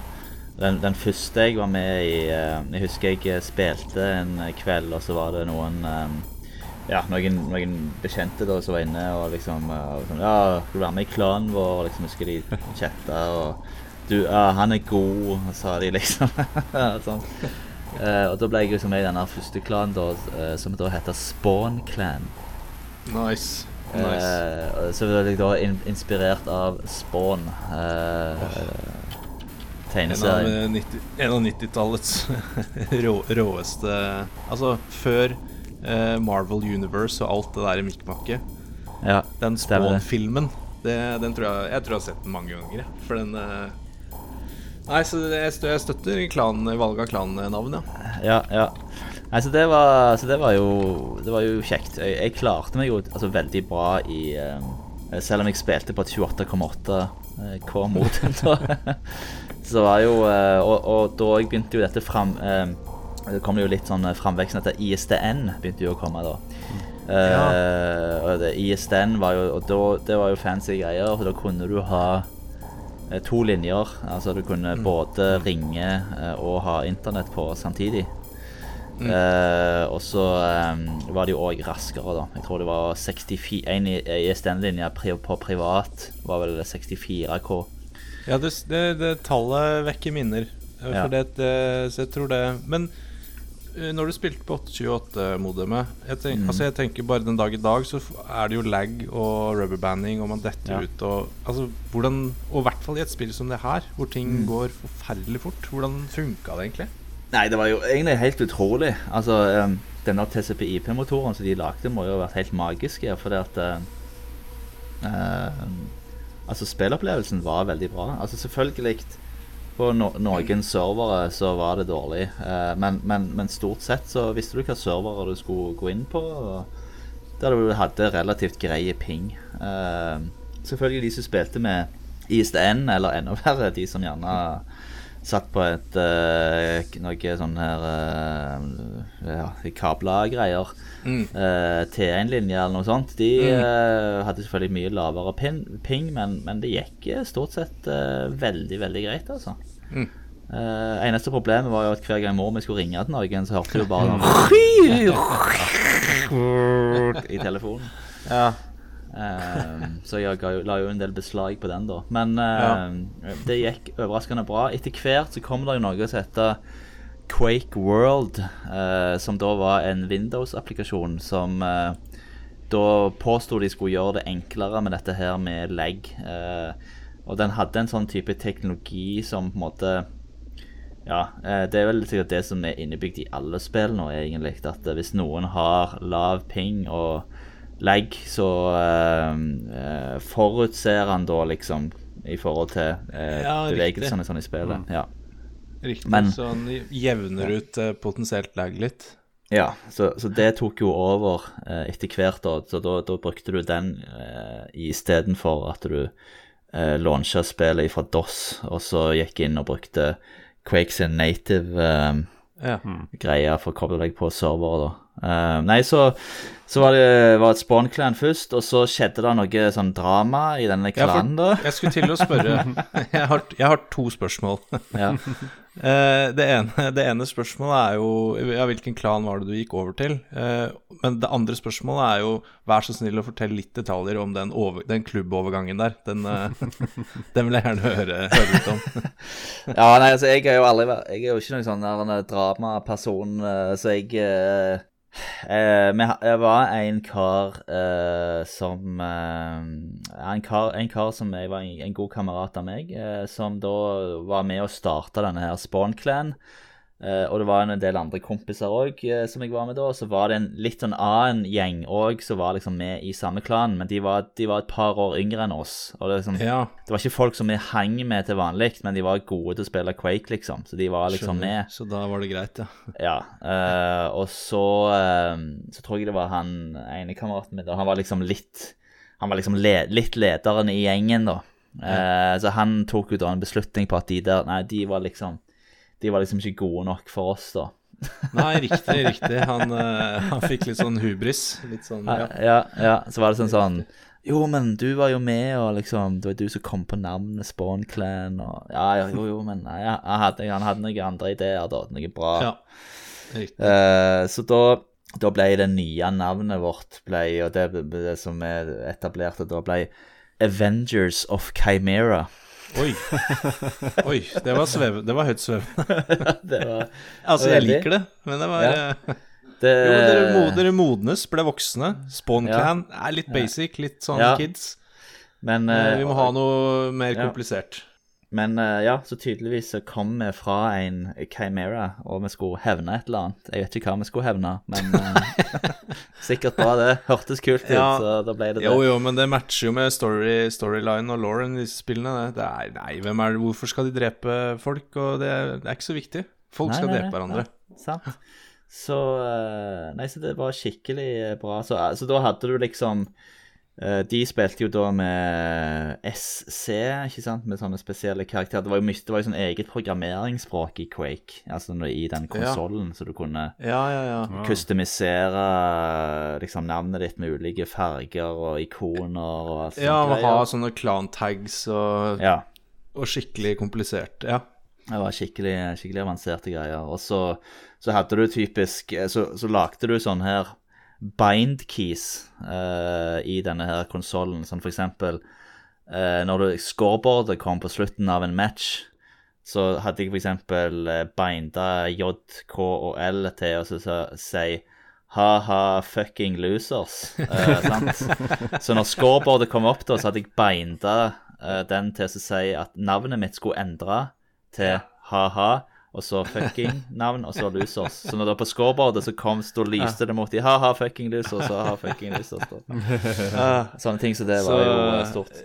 den, den første jeg var med i eh, Jeg husker jeg eh, spilte en kveld, og så var det noen eh, ja, noen, noen bekjente da som var inne og liksom eh, og sånn, Ja, skal du være med i klanen vår? Og liksom husker de chatta og Du, ja, han er god, sa de liksom. sånn. Eh, og da ble jeg liksom med i denne første klanen da, eh, som da heter Spawn Clan. Nice. Nice. Eh, jeg da in inspirert av Spawn. Eh, En av, tegneserien. eh, 90 en av 90-tallets rå, råeste Altså før eh, Marvel Universe og alt det der i mikkmakket. Ja, Den Spawn-filmen, den tror jeg Jeg tror jeg har sett den mange ganger. For den eh, Nei, så jeg, jeg støtter klan, valget av klannavn, ja. ja. ja. Nei, så det var, så det var jo Det var jo kjekt. Jeg, jeg klarte meg jo altså, veldig bra i eh, Selv om jeg spilte på et 28,8 eh, da. så var jo eh, og, og da jeg begynte jo dette fram eh, Det kom jo litt sånn framveksten etter ISDN begynte jo å komme da. Ja. og det, ISDN var jo Og da, det var jo fancy greier, for da kunne du ha eh, to linjer. Altså du kunne både ringe eh, og ha internett på samtidig. Eh, og så eh, var det jo òg raskere, da. Jeg tror det var 64 En i- ISDN-linje pri, på privat var vel 64K. Ja, det, det, det tallet vekker minner. eh, Ja. Det, det, så jeg tror det Men eh, når du spilte på 828-modemet jeg, tenk, Mm. altså jeg tenker bare den dag i dag så er det jo lag og rubberbanding, og man detter Ja. ut og Altså hvordan Og i hvert fall i et spill som det her, hvor ting Mm. går forferdelig fort. Hvordan funka det egentlig? Nei, det var jo egentlig helt utrolig. Altså, um, denne TCP-IP-motoren som de lagde, må jo ha vært helt magisk. Fordi at eh, Altså, spillopplevelsen var veldig bra. Altså, selvfølgelig På no noen servere så var det dårlig, uh, men, men, men stort sett så visste du hva servere du skulle gå inn på. Der du hadde relativt greie ping. Uh, selvfølgelig de som spilte med ISDN, eller enda verre, de som gjerne satt på et eh, noe sånn her uh, ja, kabla-greier. Mm. eh, T1-linje eller noe sånt. De eh, hadde selvfølgelig mye lavere pin, ping, men, men det gikk eh, stort sett eh, veldig, veldig greit, altså. Mm. Uh, eneste problemet var jo at hver gang mor mi skulle ringe til noen, så hørte du bare noen I telefonen. Ja. Eh, så jeg ga la jo en del beslag på den, da. Men eh, det gikk overraskende bra. Etter hvert så kom det jo noe som heter Quake World, uh, som da var en Windows-applikasjon som uh, da påsto de skulle gjøre det enklere med dette her med lag. Eh, Og den hadde en sånn type teknologi som på en måte Ja, det er vel sikkert det som er innebygd i alle spill nå, egentlig. At hvis noen har lav ping og lag, så uh, eh, forutser han da liksom i forhold til uh, Ja, bevegelsene sånn i spillet. Ja. Riktig. Men- så han jevner ut uh, potensielt lag litt. Ja, så, så det tok jo over uh, etter hvert, da. Så da, da brukte du den uh, istedenfor at du uh, launcha spillet fra DOS, og så gikk inn og brukte Quakes in native eh, Ja. greie for å koble deg på serveret, da. Eh, nei, så, så var det var et spawn-clan først, og så skjedde det noe sånn drama i denne klanen, da. Jeg skulle til å spørre Jeg har, jeg har to spørsmål. Ja. Uh, det, ene, det ene spørsmålet er jo ja, hvilken klan var det du gikk over til? Uh, men det andre spørsmålet er jo vær så snill å fortelle litt detaljer om den, over, den klubbovergangen der. Den, den vil jeg gjerne høre, høre litt om. Ja, nei, altså, jeg er jo aldri Jeg er jo ikke noen sånn dramaperson, så jeg eh, Jeg var en kar eh, som eh, en, kar, en kar som jeg var en, en god kamerat av meg, eh, som da var med å starte denne her Spawn Clan. Eh, og det var en del andre kompiser òg eh, som jeg var med da. Så var det en litt sånn annen gjeng òg som var liksom med i samme klan, men de var, de var et par år yngre enn oss. Og det, liksom, Ja, det var ikke folk som vi hang med til vanlig, men de var gode til å spille Quake, liksom. Så de var liksom skjønner. med. Så da var det greit, ja. Ja. uh, og så uh, Så tror jeg det var han ene kameraten min, da. Han var liksom litt Han var liksom le, litt lederen i gjengen, da. Eh, så han tok jo da en beslutning på at de der Nei, de var liksom De var liksom ikke gode nok for oss, da. Nei, riktig, riktig. Han, eh, han fikk litt sånn hubris. Litt sånn, ja. Ja, ja. Så var det sånn sånn Jo, men du var jo med, og liksom Det var du som kom på navnet Spawn Clan, og Ja, jo, jo, men nei, han hadde, han hadde noen andre ideer, da. Noe bra. ja. Riktig. Eh, så da, da ble det nye navnet vårt ble, Og det, det som er etablert, og da ble Avengers of Chimera. Oi. Oi, det var, svev, det var høyt svevende. ja, var Altså, jeg liker det, men det var Ja. eh, det, Jo, dere, dere modnes, ble voksne. Spawn. Clan er litt basic, litt sånn kids. Men, Eh, eh, Vi må ha noe mer komplisert. Men eh, ja, så tydeligvis så kom vi fra en Chimera, og vi skulle hevne et eller annet. Jeg vet ikke hva vi skulle hevne, men eh, sikkert bra det. Hørtes kult ut, Ja. så da ble det det. Jo, jo, men det matcher jo med story, storyline og Lauren i disse spillene. Det, det er, nei, hvem er det, hvorfor skal de drepe folk? Og det, det er ikke så viktig. Folk Nei, skal nei, drepe nei, hverandre. ja, sant. Så eh, Nei, så det var skikkelig bra. Så, altså, da hadde du liksom De spilte jo da med SC, ikke sant, med sånne spesielle karakterer. Det var jo mye, det var jo sånn eget programmeringsspråk i Quake, altså i den konsollen, så du kunne Ja, ja, ja. Ja. kustomisere liksom navnet ditt med ulike farger og ikoner og alt sånt Ja, og ha sånne clan-tags og, Ja. og skikkelig komplisert. Ja. Det var skikkelig, skikkelig avanserte greier. Og så, så hadde du typisk eh, Så, så lagde du sånn her bind keys uh, i denne her konsollen. Som for eksempel eh, når du scoreboardet kom på slutten av en match, så hadde jeg for eksempel eh, binda J, K og L til å si ha-ha, fucking losers. Uh, sant? Så når scoreboardet kom opp, da, så hadde jeg binda uh, den til å si at navnet mitt skulle endre til ha-ha, og så fucking navn, og så losers. Så når det var på scoreboardet, så kom så lyste det mot de ha-ha, fucking losers, ha-ha, fucking losers. Da. Sånne ting som det var jo eh, stort.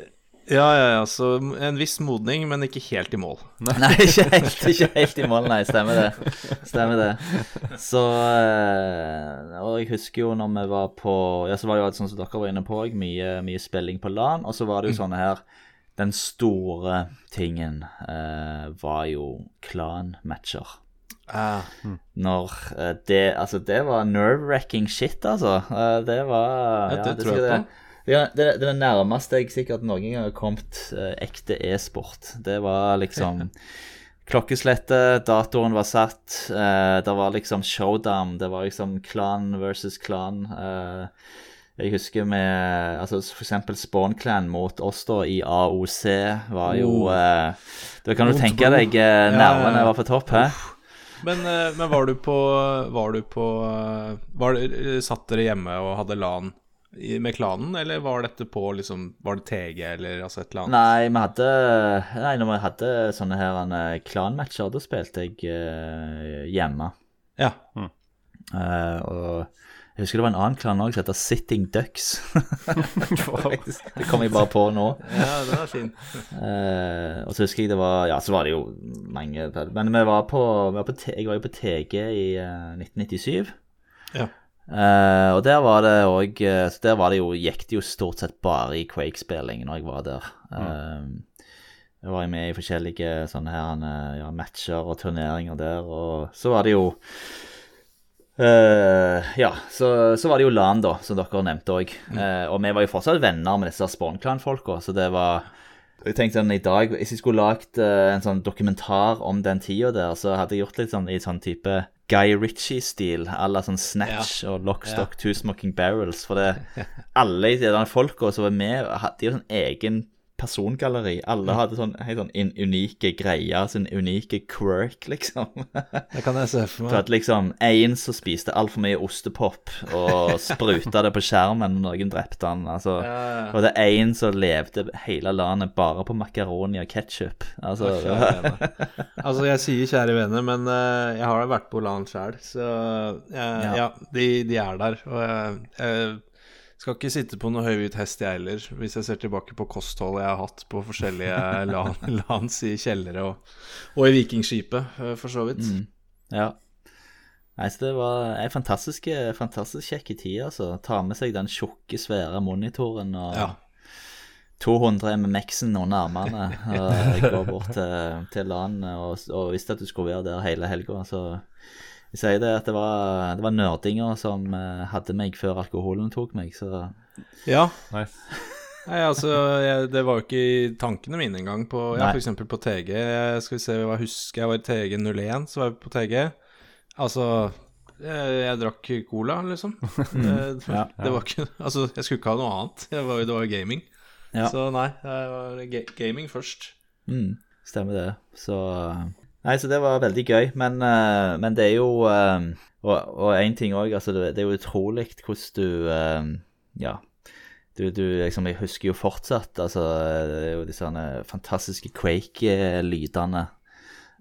ja, ja, ja. Så en viss modning, men ikke helt i mål. Nei, ikke helt, ikke helt i mål, nei. Stemmer det. Stemmer det. Så eh, Og jeg husker jo når vi var på Ja, så var det jo sånn som dere var inne på mye, mye spilling på LAN. Og så var det jo sånne her Den store tingen eh, var jo klanmatcher. Ah, Når eh, det Altså, det var nerve-wracking shit, altså. Eh, det var Ja, det det, tror jeg på. det, ja, det, det er det nærmeste jeg sikkert noen gang har kommet eh, ekte e-sport. Det var liksom Klokkeslettet, datoren var satt, eh, det var liksom showdown. Det var liksom klan versus klan. Eh, jeg husker med altså eksempel Spawn Clan mot oss da i AOC var jo Oh. eh, Da kan du tenke deg eh, nervene ja, ja. var på topp, hæ? Men, eh, men var du på Var du på eh, var, Satt dere hjemme og hadde LAN i, med klanen, eller var dette på liksom Var det TG eller altså et eller annet? Nei, vi hadde Nei, når vi hadde sånne her eh, klanmatcher, da spilte jeg eh, hjemme. Ja. Eh, og jeg husker det var en annen klan òg som heter Sitting Ducks. Det kom jeg bare på nå. ja, det var fin. Uh, og så husker jeg det var Ja, så var det jo mange Men vi var på, vi var på Jeg var jo på TG i uh, 1997. Ja. Eh, og der var det òg Så der var det jo, gikk det jo stort sett bare i Quake-spilling når jeg var der. Eh, jeg var med i forskjellige sånne her eh, ja, matcher og turneringer der, og så var det jo eh, ja, så, så var det jo LAN, da, som dere nevnte òg. og vi var jo fortsatt venner med disse Spawn-klan-folka, så det var jeg tenkte sånn i dag, Hvis jeg skulle lagd uh, en sånn dokumentar om den tida der, så hadde jeg gjort litt sånn i sånn type Guy Ritchie-stil, à la sånn Snatch og Lockstock, Two Smoking Barrels. For det, alle de folka som var med, hadde jo sånn egen persongalleri. Alle hadde sånn helt sånn unike greier, sin unike quirk, liksom. Det kan jeg se for For meg. at liksom en som spiste altfor mye ostepop og spruta det på skjermen når noen drepte han. Altså, Ja, og det er en som levde hele landet bare på makaroni og ketsjup. Altså, Altså, jeg sier kjære venner, men uh, jeg har vært på LAN sjøl, så uh, ja, de, de er der. Og jeg, jeg skal ikke sitte på noe høyhvit hest, jeg heller, hvis jeg ser tilbake på kostholdet jeg har hatt på forskjellige lands i kjellere og, og i Vikingskipet, eh, for så vidt. Mm. ja. Nei, så det var en fantastisk, fantastisk kjekk tid, altså. Ta med seg den tjukke, svære monitoren og Ja. 200 MMX-en under armene. Og gå bort til, til landet. og, og visste at du skulle være der hele helga. Så jeg sier det at det var, det var nerdinger som eh, hadde meg før alkoholen tok meg, så ja. Nice. Nei, altså, jeg, det var jo ikke i tankene mine engang på Ja, for eksempel på TG. Jeg skal vi se hva jeg husker jeg var i TG01, så var jeg på TG. Altså jeg, jeg drakk cola, liksom. det, ja. det var ikke Altså, jeg skulle ikke ha noe annet. Jeg var, det var jo gaming. Ja. Så nei, det var ga gaming først. Mm, stemmer det. Så Nei, så det var veldig gøy. Men, uh, men det er jo uh, Og én ting òg, altså det, det er jo utrolig hvordan du uh, Ja. Du, du liksom Jeg husker jo fortsatt altså Det er jo disse fantastiske Quake-lydene.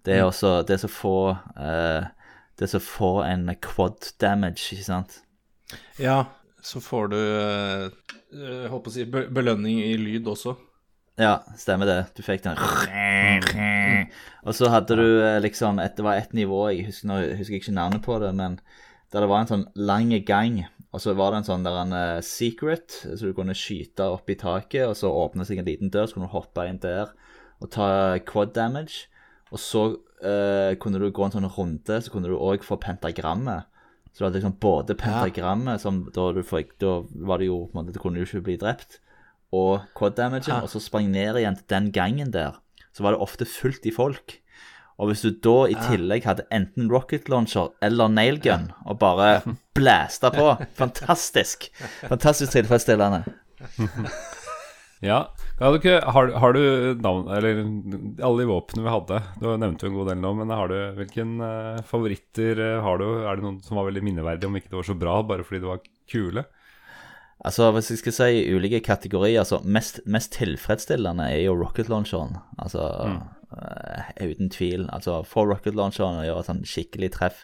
Det er også Det som får eh, Det som får en quad damage, ikke sant? Ja, så får du Jeg på å si belønning i lyd også. Ja, stemmer det. Du fikk den Og så hadde du eh, liksom et, Det var et nivå, jeg husker, jeg husker ikke navnet på det, men der det var en sånn lang gang, og så var det en sånn der en eh, secret, så du kunne skyte opp i taket, og så åpne seg en liten dør, så kunne du hoppe inn der og ta quad damage. Og så uh, kunne du gå en sånn runde, så kunne du òg få pentagrammet. Så du hadde liksom både pentagrammet, som da du fikk Da var det jo på en måte, Du kunne jo ikke bli drept og quad damagen, og så sprang ned igjen til den gangen der, så var det ofte fullt i folk. Og hvis du da i tillegg hadde enten rocket launcher eller nail gun, og bare blæsta på Fantastisk! Fantastisk tilfredsstillende. Ja. Har du, har, har du navn Eller alle de våpnene vi hadde Du nevnte jo en god del nå, men har du hvilken eh, favoritter eh, har du? Er det noen som var veldig minneverdige, om ikke det var så bra, bare fordi det var kule? Altså, hvis jeg skal si ulike kategorier, altså mest, mest tilfredsstillende er jo rocket launcheren. Altså, eh, uten tvil. Altså, få rocket launcheren og gjøre sånn skikkelig treff.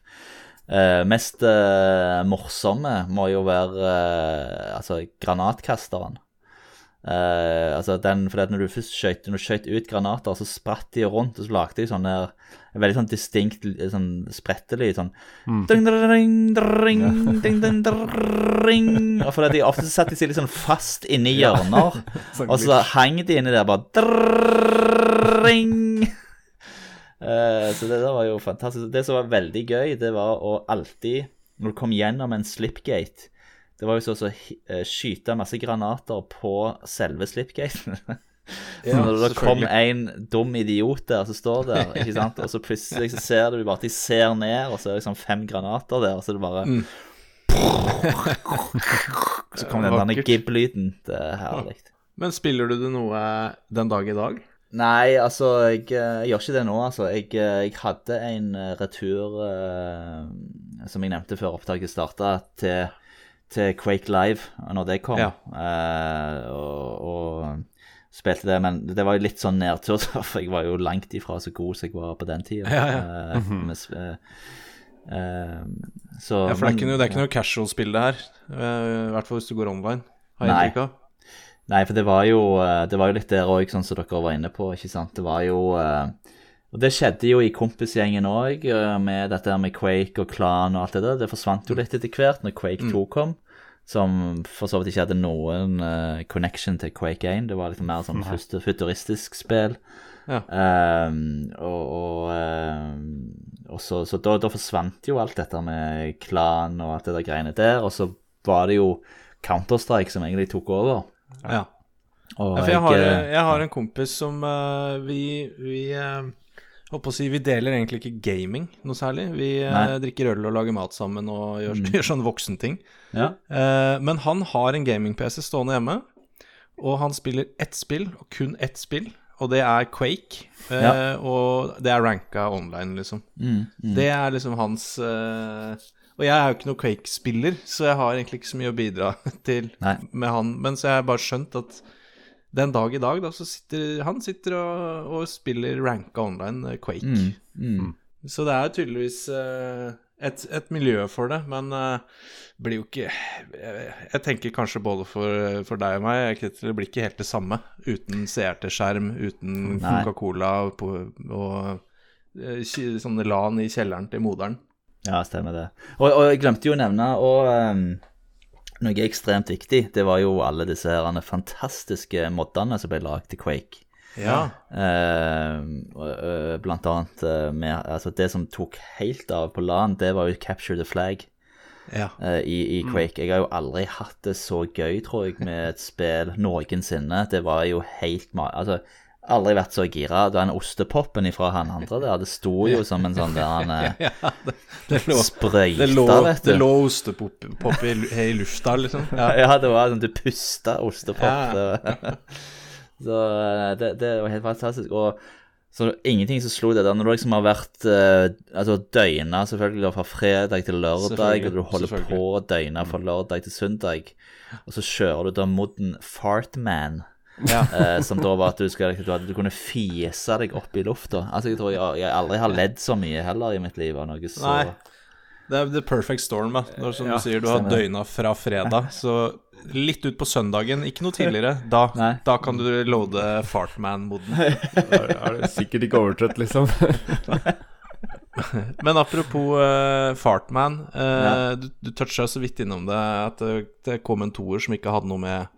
Uh, mest uh, morsomme må jo være altså, granatkasteren. Eh, altså den, for når du først skjøt, når du skjøt ut granater, så spratt de rundt, og så lagde de sånne en veldig sånn distinkt sånn sprettelyd. Sånn ding, ding, ding, ding, ding, ding. Og fordi de ofte satt de seg litt sånn fast inni hjørner, og så hang de inni der bare dring. Uh, så det der var jo fantastisk. Det som var veldig gøy, det var å alltid, når du kom gjennom en slipgate Det var jo så å eh, skyte masse granater på selve slipgaten. Så når det kom en dum idiot der som står der, ikke sant? og så plutselig så ser du bare at de ser ned, og så er det liksom fem granater der, og så er det bare Så kommer den denne gib-lyden. Det er herlig. Men spiller du det noe den dag i dag? Nei, altså, jeg, eh, jeg gjør ikke det nå, altså. Jeg, eh, jeg hadde en retur, eh, som jeg nevnte før opptaket starta, til, til Quake Live når det kom, Ja. eh, og, og spilte det. Men det var jo litt sånn nedtur, for jeg var jo langt ifra så god som jeg var på den tida. Ja, ja. Eh, med sp- eh, eh, så Ja, for det er ikke noe, det er ikke noe casual-spill, det her. I hvert fall hvis du går online. Nei. Nei, for det var jo, det var jo litt der òg, sånn som dere var inne på. ikke sant? Det var jo eh, Og det skjedde jo i kompisgjengen òg, med dette med Quake og Klan og alt det der. Det forsvant jo litt etter hvert når Quake 2 kom, som for så vidt ikke hadde noen uh, connection til Quake 1. Det var litt mer sånn første futuristisk spill. Ja. Um, og og, um, og så, så da, da forsvant jo alt dette med Klan og alt det der greiene der, og så var det jo Counter-Strike som egentlig tok over. Ja. Ja, for jeg har, eh, jeg har en kompis som uh, vi, vi eh, på å si, Vi deler egentlig ikke gaming noe særlig. Vi eh, Nei. drikker øl og lager mat sammen og gjør, gjør sånne voksenting. ja. Eh, men han har en gaming-PC stående hjemme, og han spiller ett spill, og kun ett spill, og det er Quake. eh, Ja. Og det er ranka online, liksom. Mm, mm. Det er liksom hans eh, Og jeg er jo ikke noen Quake-spiller, så jeg har egentlig ikke så mye å bidra til Nei. med han. Men så har jeg bare skjønt at den dag i dag, da, så sitter han sitter og, og spiller ranka online eh, Quake. Mm, mm. Så det er tydeligvis eh, et, et miljø for det, men uh, blir jo ikke jeg, jeg tenker kanskje både for, for deg og meg, det blir ikke helt det samme uten CRT-skjerm, uten Coca-Cola og, og sånne LAN i kjelleren til moderen. Ja, stemmer det. Og, og jeg glemte jo å nevne og, ehm, noe ekstremt viktig. Det var jo alle disse her fantastiske moddene som ble lagd til Quake. Ja. Uh, blant annet eh, med Altså, det som tok helt av på LAN, det var jo Capture the Flag ja. eh, i, i Quake. Jeg har jo aldri hatt det så gøy, tror jeg, med et spill noensinne. Det var jo helt. Altså, aldri vært så gira. Den ostepopen ifra han andre der, det sto jo som en sånn der han eh, ja det, det lå, sprøyta, det lå, vet du. det lå ostepop i, i lufta, liksom. Ja. Ja, det var sånn du pusta ostepop. Ja. Så eh, det, det var helt fantastisk. Og så ingenting som slo det der. Når du liksom har vært eh, altså døgna selvfølgelig fra fredag til lørdag, og du holder på å døgne fra lørdag til søndag, og så kjører du da modden Fartman. Ja. Uh, som da var at du, skal, du, du kunne fise deg opp i lufta. Altså, jeg tror jeg, jeg aldri har ledd så mye heller i mitt liv av noe så Nei. Det er the perfect storm, da. Når, som Ja, du sier, du har døgna fra fredag, så litt ut på søndagen, ikke noe tidligere. Da, da kan du loade Fartman-moden. Er, er du sikkert ikke overtrøtt, liksom. Men apropos uh, Fartman, Uh, Ja. du, du toucha så vidt innom det, at det, det kom en toer som ikke hadde noe med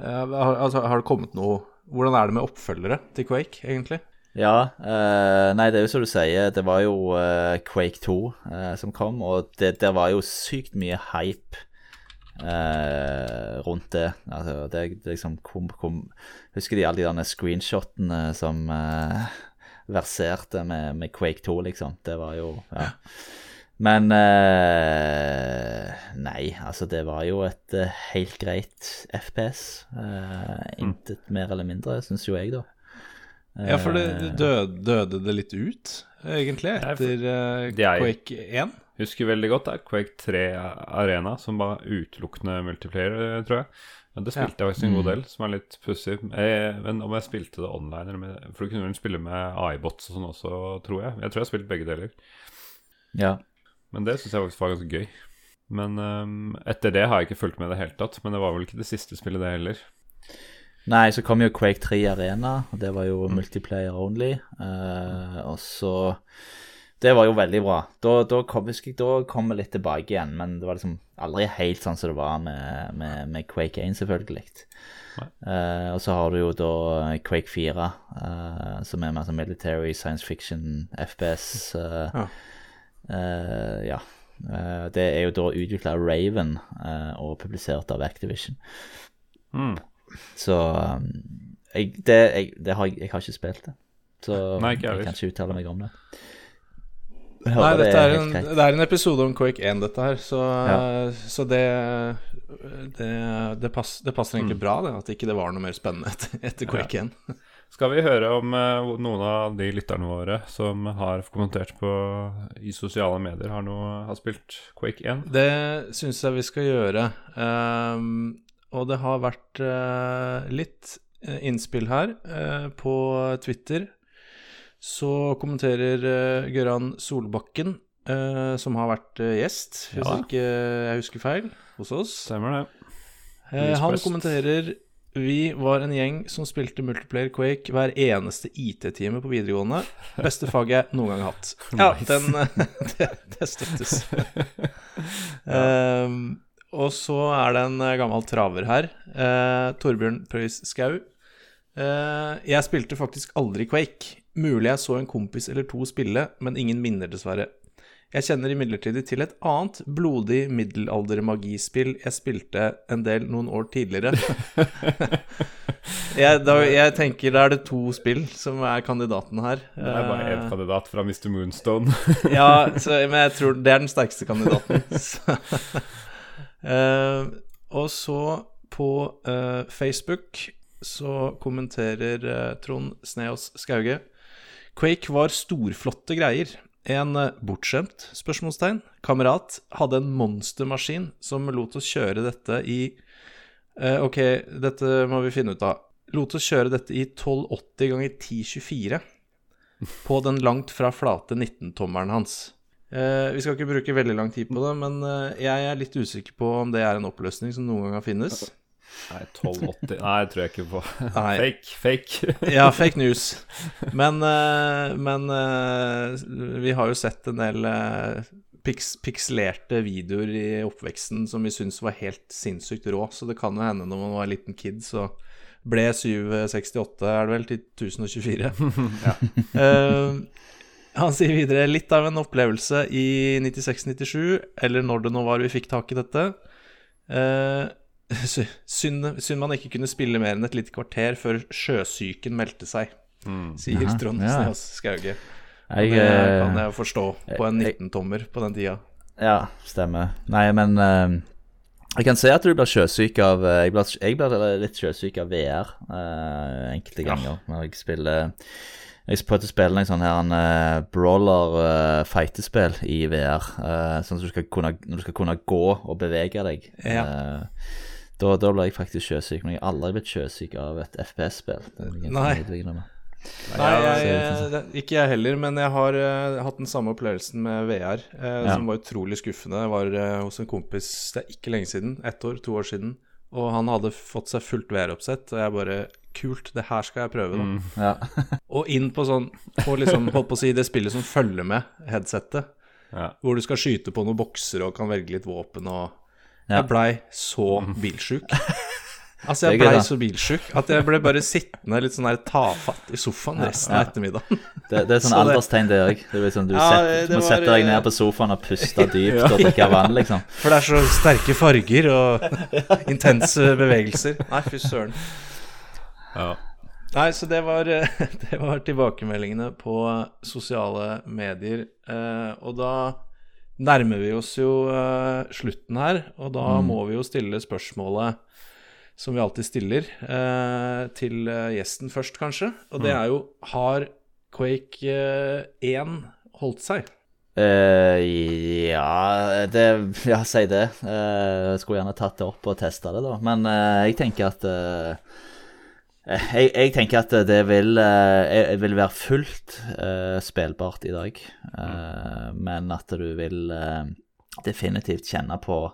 altså, har det kommet noe Hvordan er det med oppfølgere til Quake, egentlig? Ja, eh, nei, det er jo som du sier, det var jo eh, Quake 2 eh, som kom, og det, det, var jo sykt mye hype eh, rundt det. Altså, det, det liksom kom, kom Husker de alle de screenshotene som eh, verserte med, med Quake 2, liksom? Det var jo Ja. Men eh, Nei, altså, det var jo et eh, helt greit FPS. Uh, Intet mer eller mindre, syns jo jeg, da. Ja, for det Eh, døde, døde det litt ut, egentlig, etter eh, Quake 1? Husker veldig godt det er Quake 3 Arena, som var utelukkende multiplayer, eh, tror jeg. Men det spilte jeg faktisk en god del, som er litt pussig. Eh, Men om jeg spilte det online eller med, For du kunne vel spille med AI-bots og sånn også, tror jeg. Jeg tror jeg har spilt begge deler. Ja. Men det syns jeg faktisk var ganske gøy. Men um, etter det har jeg ikke fulgt med i det hele tatt. Men det var vel ikke det siste spillet, det heller. Nei, så kom jo Quake 3 Arena, og det var jo multiplayer only. Uh, og så Det var jo veldig bra. Da, da kom husker jeg, da kom vi litt tilbake igjen, men det var liksom aldri helt sånn som det var med, med, med Quake 1, selvfølgelig. Eh, og så har du jo da Quake 4, uh, som er mer sånn military, science fiction, FPS. Uh, Ja. Eh, ja. Eh, det er jo da utvikla av Raven eh, og publisert av Activision. Mm. Så um, jeg, det, jeg, det har, jeg, har ikke spilt det. Så Nei, ikke jeg jeg kan ikke uttale meg om det. Nei, det dette er en, det er en episode om Quake 1, dette her, så, Ja. så det, det, det, pass, det passer Mm. egentlig bra, det, at ikke det var noe mer spennende etter, etter Quake 1. Skal vi høre om eh, noen av de lytterne våre som har kommentert på i sosiale medier, har, noe, har spilt Quake 1? Det syns jeg vi skal gjøre. Um, og det har vært uh, litt eh, innspill her uh, på Twitter. Så kommenterer uh, Gøran Solbakken, som har vært gjest, hvis Ja. ikke jeg husker feil, hos oss. Stemmer det. Han kommenterer Vi var en gjeng som spilte multiplayer Quake hver eneste IT-time på videregående. Beste faget jeg noen gang har hatt. Ja, den eh, det, det støttes. Ehm, og så er det en eh, gammel traver her. Uh, Torbjørn Preus Skau. Uh, jeg spilte faktisk aldri Quake. Mulig jeg så en kompis eller to spille, men ingen minner, dessverre. Jeg kjenner imidlertid til et annet blodig middelaldermagispill jeg spilte en del noen år tidligere. jeg, da, jeg tenker da er det to spill som er kandidaten her. Det er bare én Eh, kandidat fra Mr. Moonstone. ja, så, men jeg tror det er den sterkeste kandidaten. Eh, og så på uh, Facebook så kommenterer uh, Trond Sneås Skauge Quake var storflotte greier. En eh, bortskjemt spørsmålstegn kamerat hadde en monstermaskin som lot oss kjøre dette i eh, Ok, dette må vi finne ut av. Lot oss kjøre dette i 1280 ganger 1024 på den langt fra flate 19-tommeren hans. Eh, vi skal ikke bruke veldig lang tid på det, men eh, jeg er litt usikker på om det er en oppløsning som noen gang finnes. Nei, 1280 Nei, tror jeg ikke på. Fake. Fake. Ja, fake news. Men, eh, men eh, vi har jo sett en del eh, pikselerte videoer i oppveksten som vi syns var helt sinnssykt rå, så det kan jo hende når man var en liten kid, så ble 768, er det vel, til 1024. Eh, han sier videre litt av en opplevelse i 96-97, eller når det nå var vi fikk tak i dette. Sy- synd, synd man ikke kunne spille mer enn et lite kvarter før sjøsyken meldte seg, sier Aha, Trond ja. Sneås Skauge. Jeg, det eh, kan jeg forstå på en 19-tommer på den tida. Ja, stemmer. Nei, men uh, jeg kan se at du blir sjøsyk av eh, Jeg blir, jeg blir litt sjøsyk av VR uh, enkelte Ja. ganger når jeg spiller Jeg prøvde å spille en sånn her en uh, brawler uh, fightespill i VR. Uh, sånn at du skal kunne, du skal kunne gå og bevege deg. Ja. Eh, da, da ble jeg faktisk sjøsyk, men jeg har aldri blitt sjøsyk av et FPS-spill. Nei. Nei. jeg, jeg, ikke jeg heller, men jeg har uh, hatt den samme opplevelsen med VR, uh, Ja. som var utrolig skuffende. Jeg var uh, hos en kompis det er ikke lenge siden, ett år, to år siden, og han hadde fått seg fullt VR-oppsett, og jeg bare Kult, det her skal jeg prøve, da. Ja. Og inn på sånn På liksom, holdt på å si, det spillet som følger med headsettet, Ja. hvor du skal skyte på noen bokser og kan velge litt våpen og. Jeg blei så bilsjuk. Altså, jeg blei så bilsjuk at jeg ble bare sittende litt sånn der tafatt i sofaen resten av ettermiddagen. Det, det er sånn Så det- alderstegn, det òg. Liksom, du Ja, setter, det må var, sette deg ned på sofaen og puste dypt og drikke vann, liksom. For det er så sterke farger og intense bevegelser. Nei, fy søren. Ja. Nei, så det var, det var tilbakemeldingene på sosiale medier. Eh, og da nærmer vi oss jo uh, slutten her, og da må vi jo stille spørsmålet som vi alltid stiller, uh, til uh, gjesten først, kanskje. Og det er jo Har Quake eh, 1 holdt seg? Ja, det, ja, si det. Jeg skulle gjerne tatt det opp og testa det, da. Men jeg tenker at jeg, jeg tenker at det vil, eh, jeg vil være fullt uh, spillbart i dag. Eh, men at du vil uh, definitivt kjenne på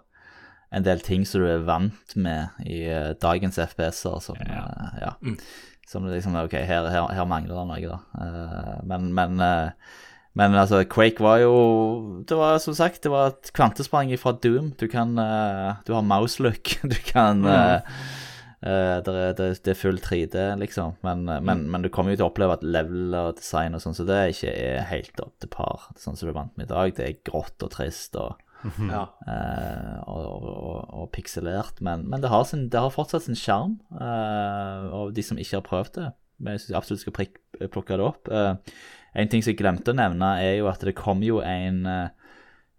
en del ting som du er vant med i eh, dagens FPS-er. Som, eh, ja. som liksom Ok, her, her, her mangler det noe, da. Eh, men men eh, men altså, Quake var jo Det var som sagt, det var et kvantesprang fra Doom. Du kan eh, Du har mouse-look. Du kan eh, eh, det, er, det, det er full 3D, liksom. Men, eh, men, men du kommer jo til å oppleve at level og design og sånn, så det er ikke er helt opp til par, sånn som du er vant med i dag. Det er grått og trist og, Ja. uh, og, og, og pikselert. Men, men det, har sin, det har fortsatt sin sjarm. Uh, og de som ikke har prøvd det, men jeg syns absolutt skal prikk, plukke det opp. En ting som jeg glemte å nevne, er jo at det kom jo en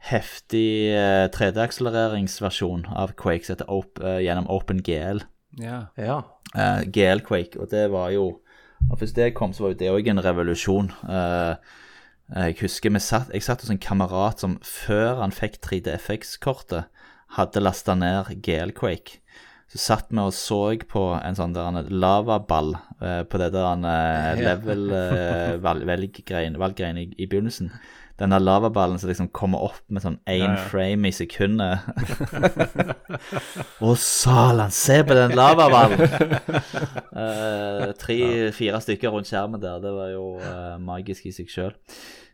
heftig eh, 3D-akselereringsversjon av Quake som heter Op, gjennom OpenGL. Ja. ja. Uh, GL Quake, og det var jo Og Først det kom, så var jo det òg en revolusjon. Uh, jeg husker vi satt, jeg satt hos en kamerat som før han fikk 3DFX-kortet, hadde lasta ned GL-Quake. Så satt vi og så på en sånn der lavaball uh, på det der eh, level-valggreiene i, i begynnelsen. Den der lavaballen som liksom kommer opp med sånn én Ja, ja. frame i sekundet. Å, salan, se på den lavaballen! uh, Tre-fire stykker rundt skjermen der. Det var jo uh, magisk i seg sjøl.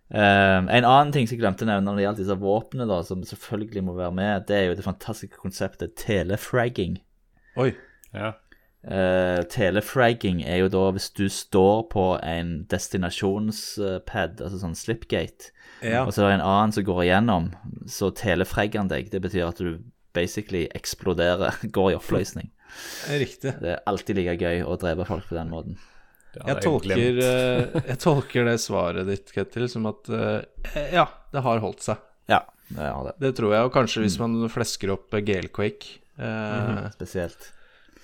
en annen ting som jeg glemte å nevne når det gjaldt disse våpnene, da, som selvfølgelig må være med, det er jo det fantastiske konseptet telefragging. Oi. Ja. Uh, telefragging er jo da hvis du står på en destinasjonspad, altså sånn slipgate, Ja. og så er det en annen som går igjennom, så telefregger han deg. Det betyr at du basically eksploderer, går i oppløsning. Riktig. Det er alltid like gøy å drepe folk på den måten. Jeg tolker, eh, jeg tolker det svaret ditt, Ketil, som at eh, ja, det har holdt seg. Ja, det har det. Det tror jeg. Og kanskje hvis man flesker opp Galequake. Eh, mm -hmm. Spesielt.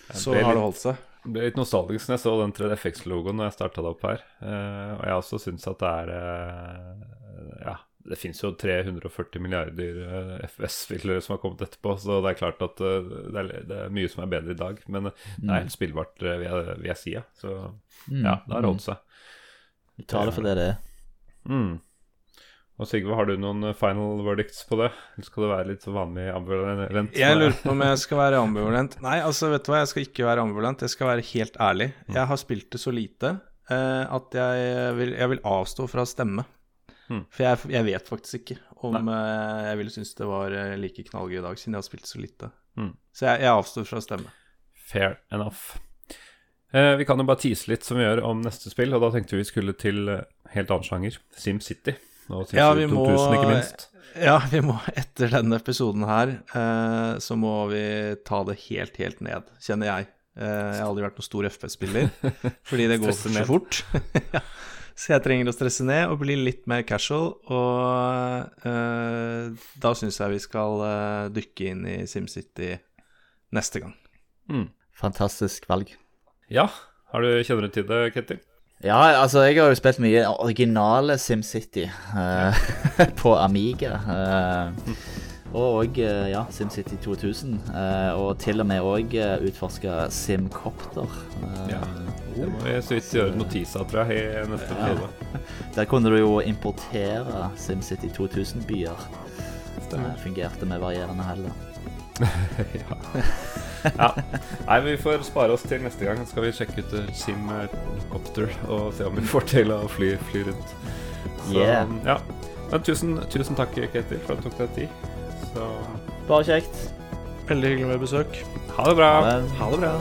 så Det har det holdt seg. Ble litt nostalgisk når jeg så den 3DFX-logoen når jeg starta det opp her. Uh, og jeg også syns at det er uh, Ja, det fins jo 340 milliarder uh, FS-spillere som har kommet etterpå, så det er klart at eh, det, er, det er mye som er bedre i dag. Men det er helt spillbart, eh, vil jeg, vil jeg si. Ja. Så ja, det har holdt seg. Vi tar det for det det er. Mm. Og Sigve, har du noen eh, final verdicts på det? Eller skal du være litt vanlig ambivalent? Jeg lurer på om jeg skal være ambivalent. Nei, altså, vet du hva, jeg skal ikke være ambivalent. Jeg skal være helt ærlig. Jeg har spilt det så lite eh, at jeg vil, jeg vil avstå fra å stemme. Mm. For jeg, jeg vet faktisk ikke om eh, jeg ville synes det var eh, like knallgøy i dag, siden jeg har spilt så lite. Mm. Så jeg, jeg avstår fra å stemme. Fair enough. Eh, vi kan jo bare tease litt som vi gjør om neste spill, og da tenkte vi vi skulle til eh, helt annen sjanger. SimCity. Og Ja, vi må ikke minst. Ja, vi må etter denne episoden her, eh, så må vi ta det helt, helt ned, kjenner jeg. Eh, jeg har aldri vært noen stor FP-spiller, fordi det går for så fort. ja. Så jeg trenger å stresse ned og bli litt mer casual, og eh, da syns jeg vi skal eh, dykke inn i SimCity neste gang. Mm. Fantastisk valg. Ja, har du, kjenner du til det, Ketil? Ja, altså, jeg har jo spilt mye originale SimCity uh, på Amiga. Uh, og eh, ja, SimCity 2000. eh, og til og med òg uh, utforska SimCopter. Ja. Det må vi så vidt gjøre notiser, tror jeg, i neste episode. Der kunne du jo importere SimCity 2000-byer. Stemmer. Det fungerte med varierende hell. da. ja. Ja. Nei, vi får spare oss til neste gang. Skal vi sjekke ut Sim Simcopter og se om vi får til å fly, fly rundt. Så, Yeah. ja. Men tusen, tusen takk, Ketil, for at du tok deg tid. Så Bare kjekt. Veldig hyggelig med besøk. ha det bra. Ha det. Ha det bra.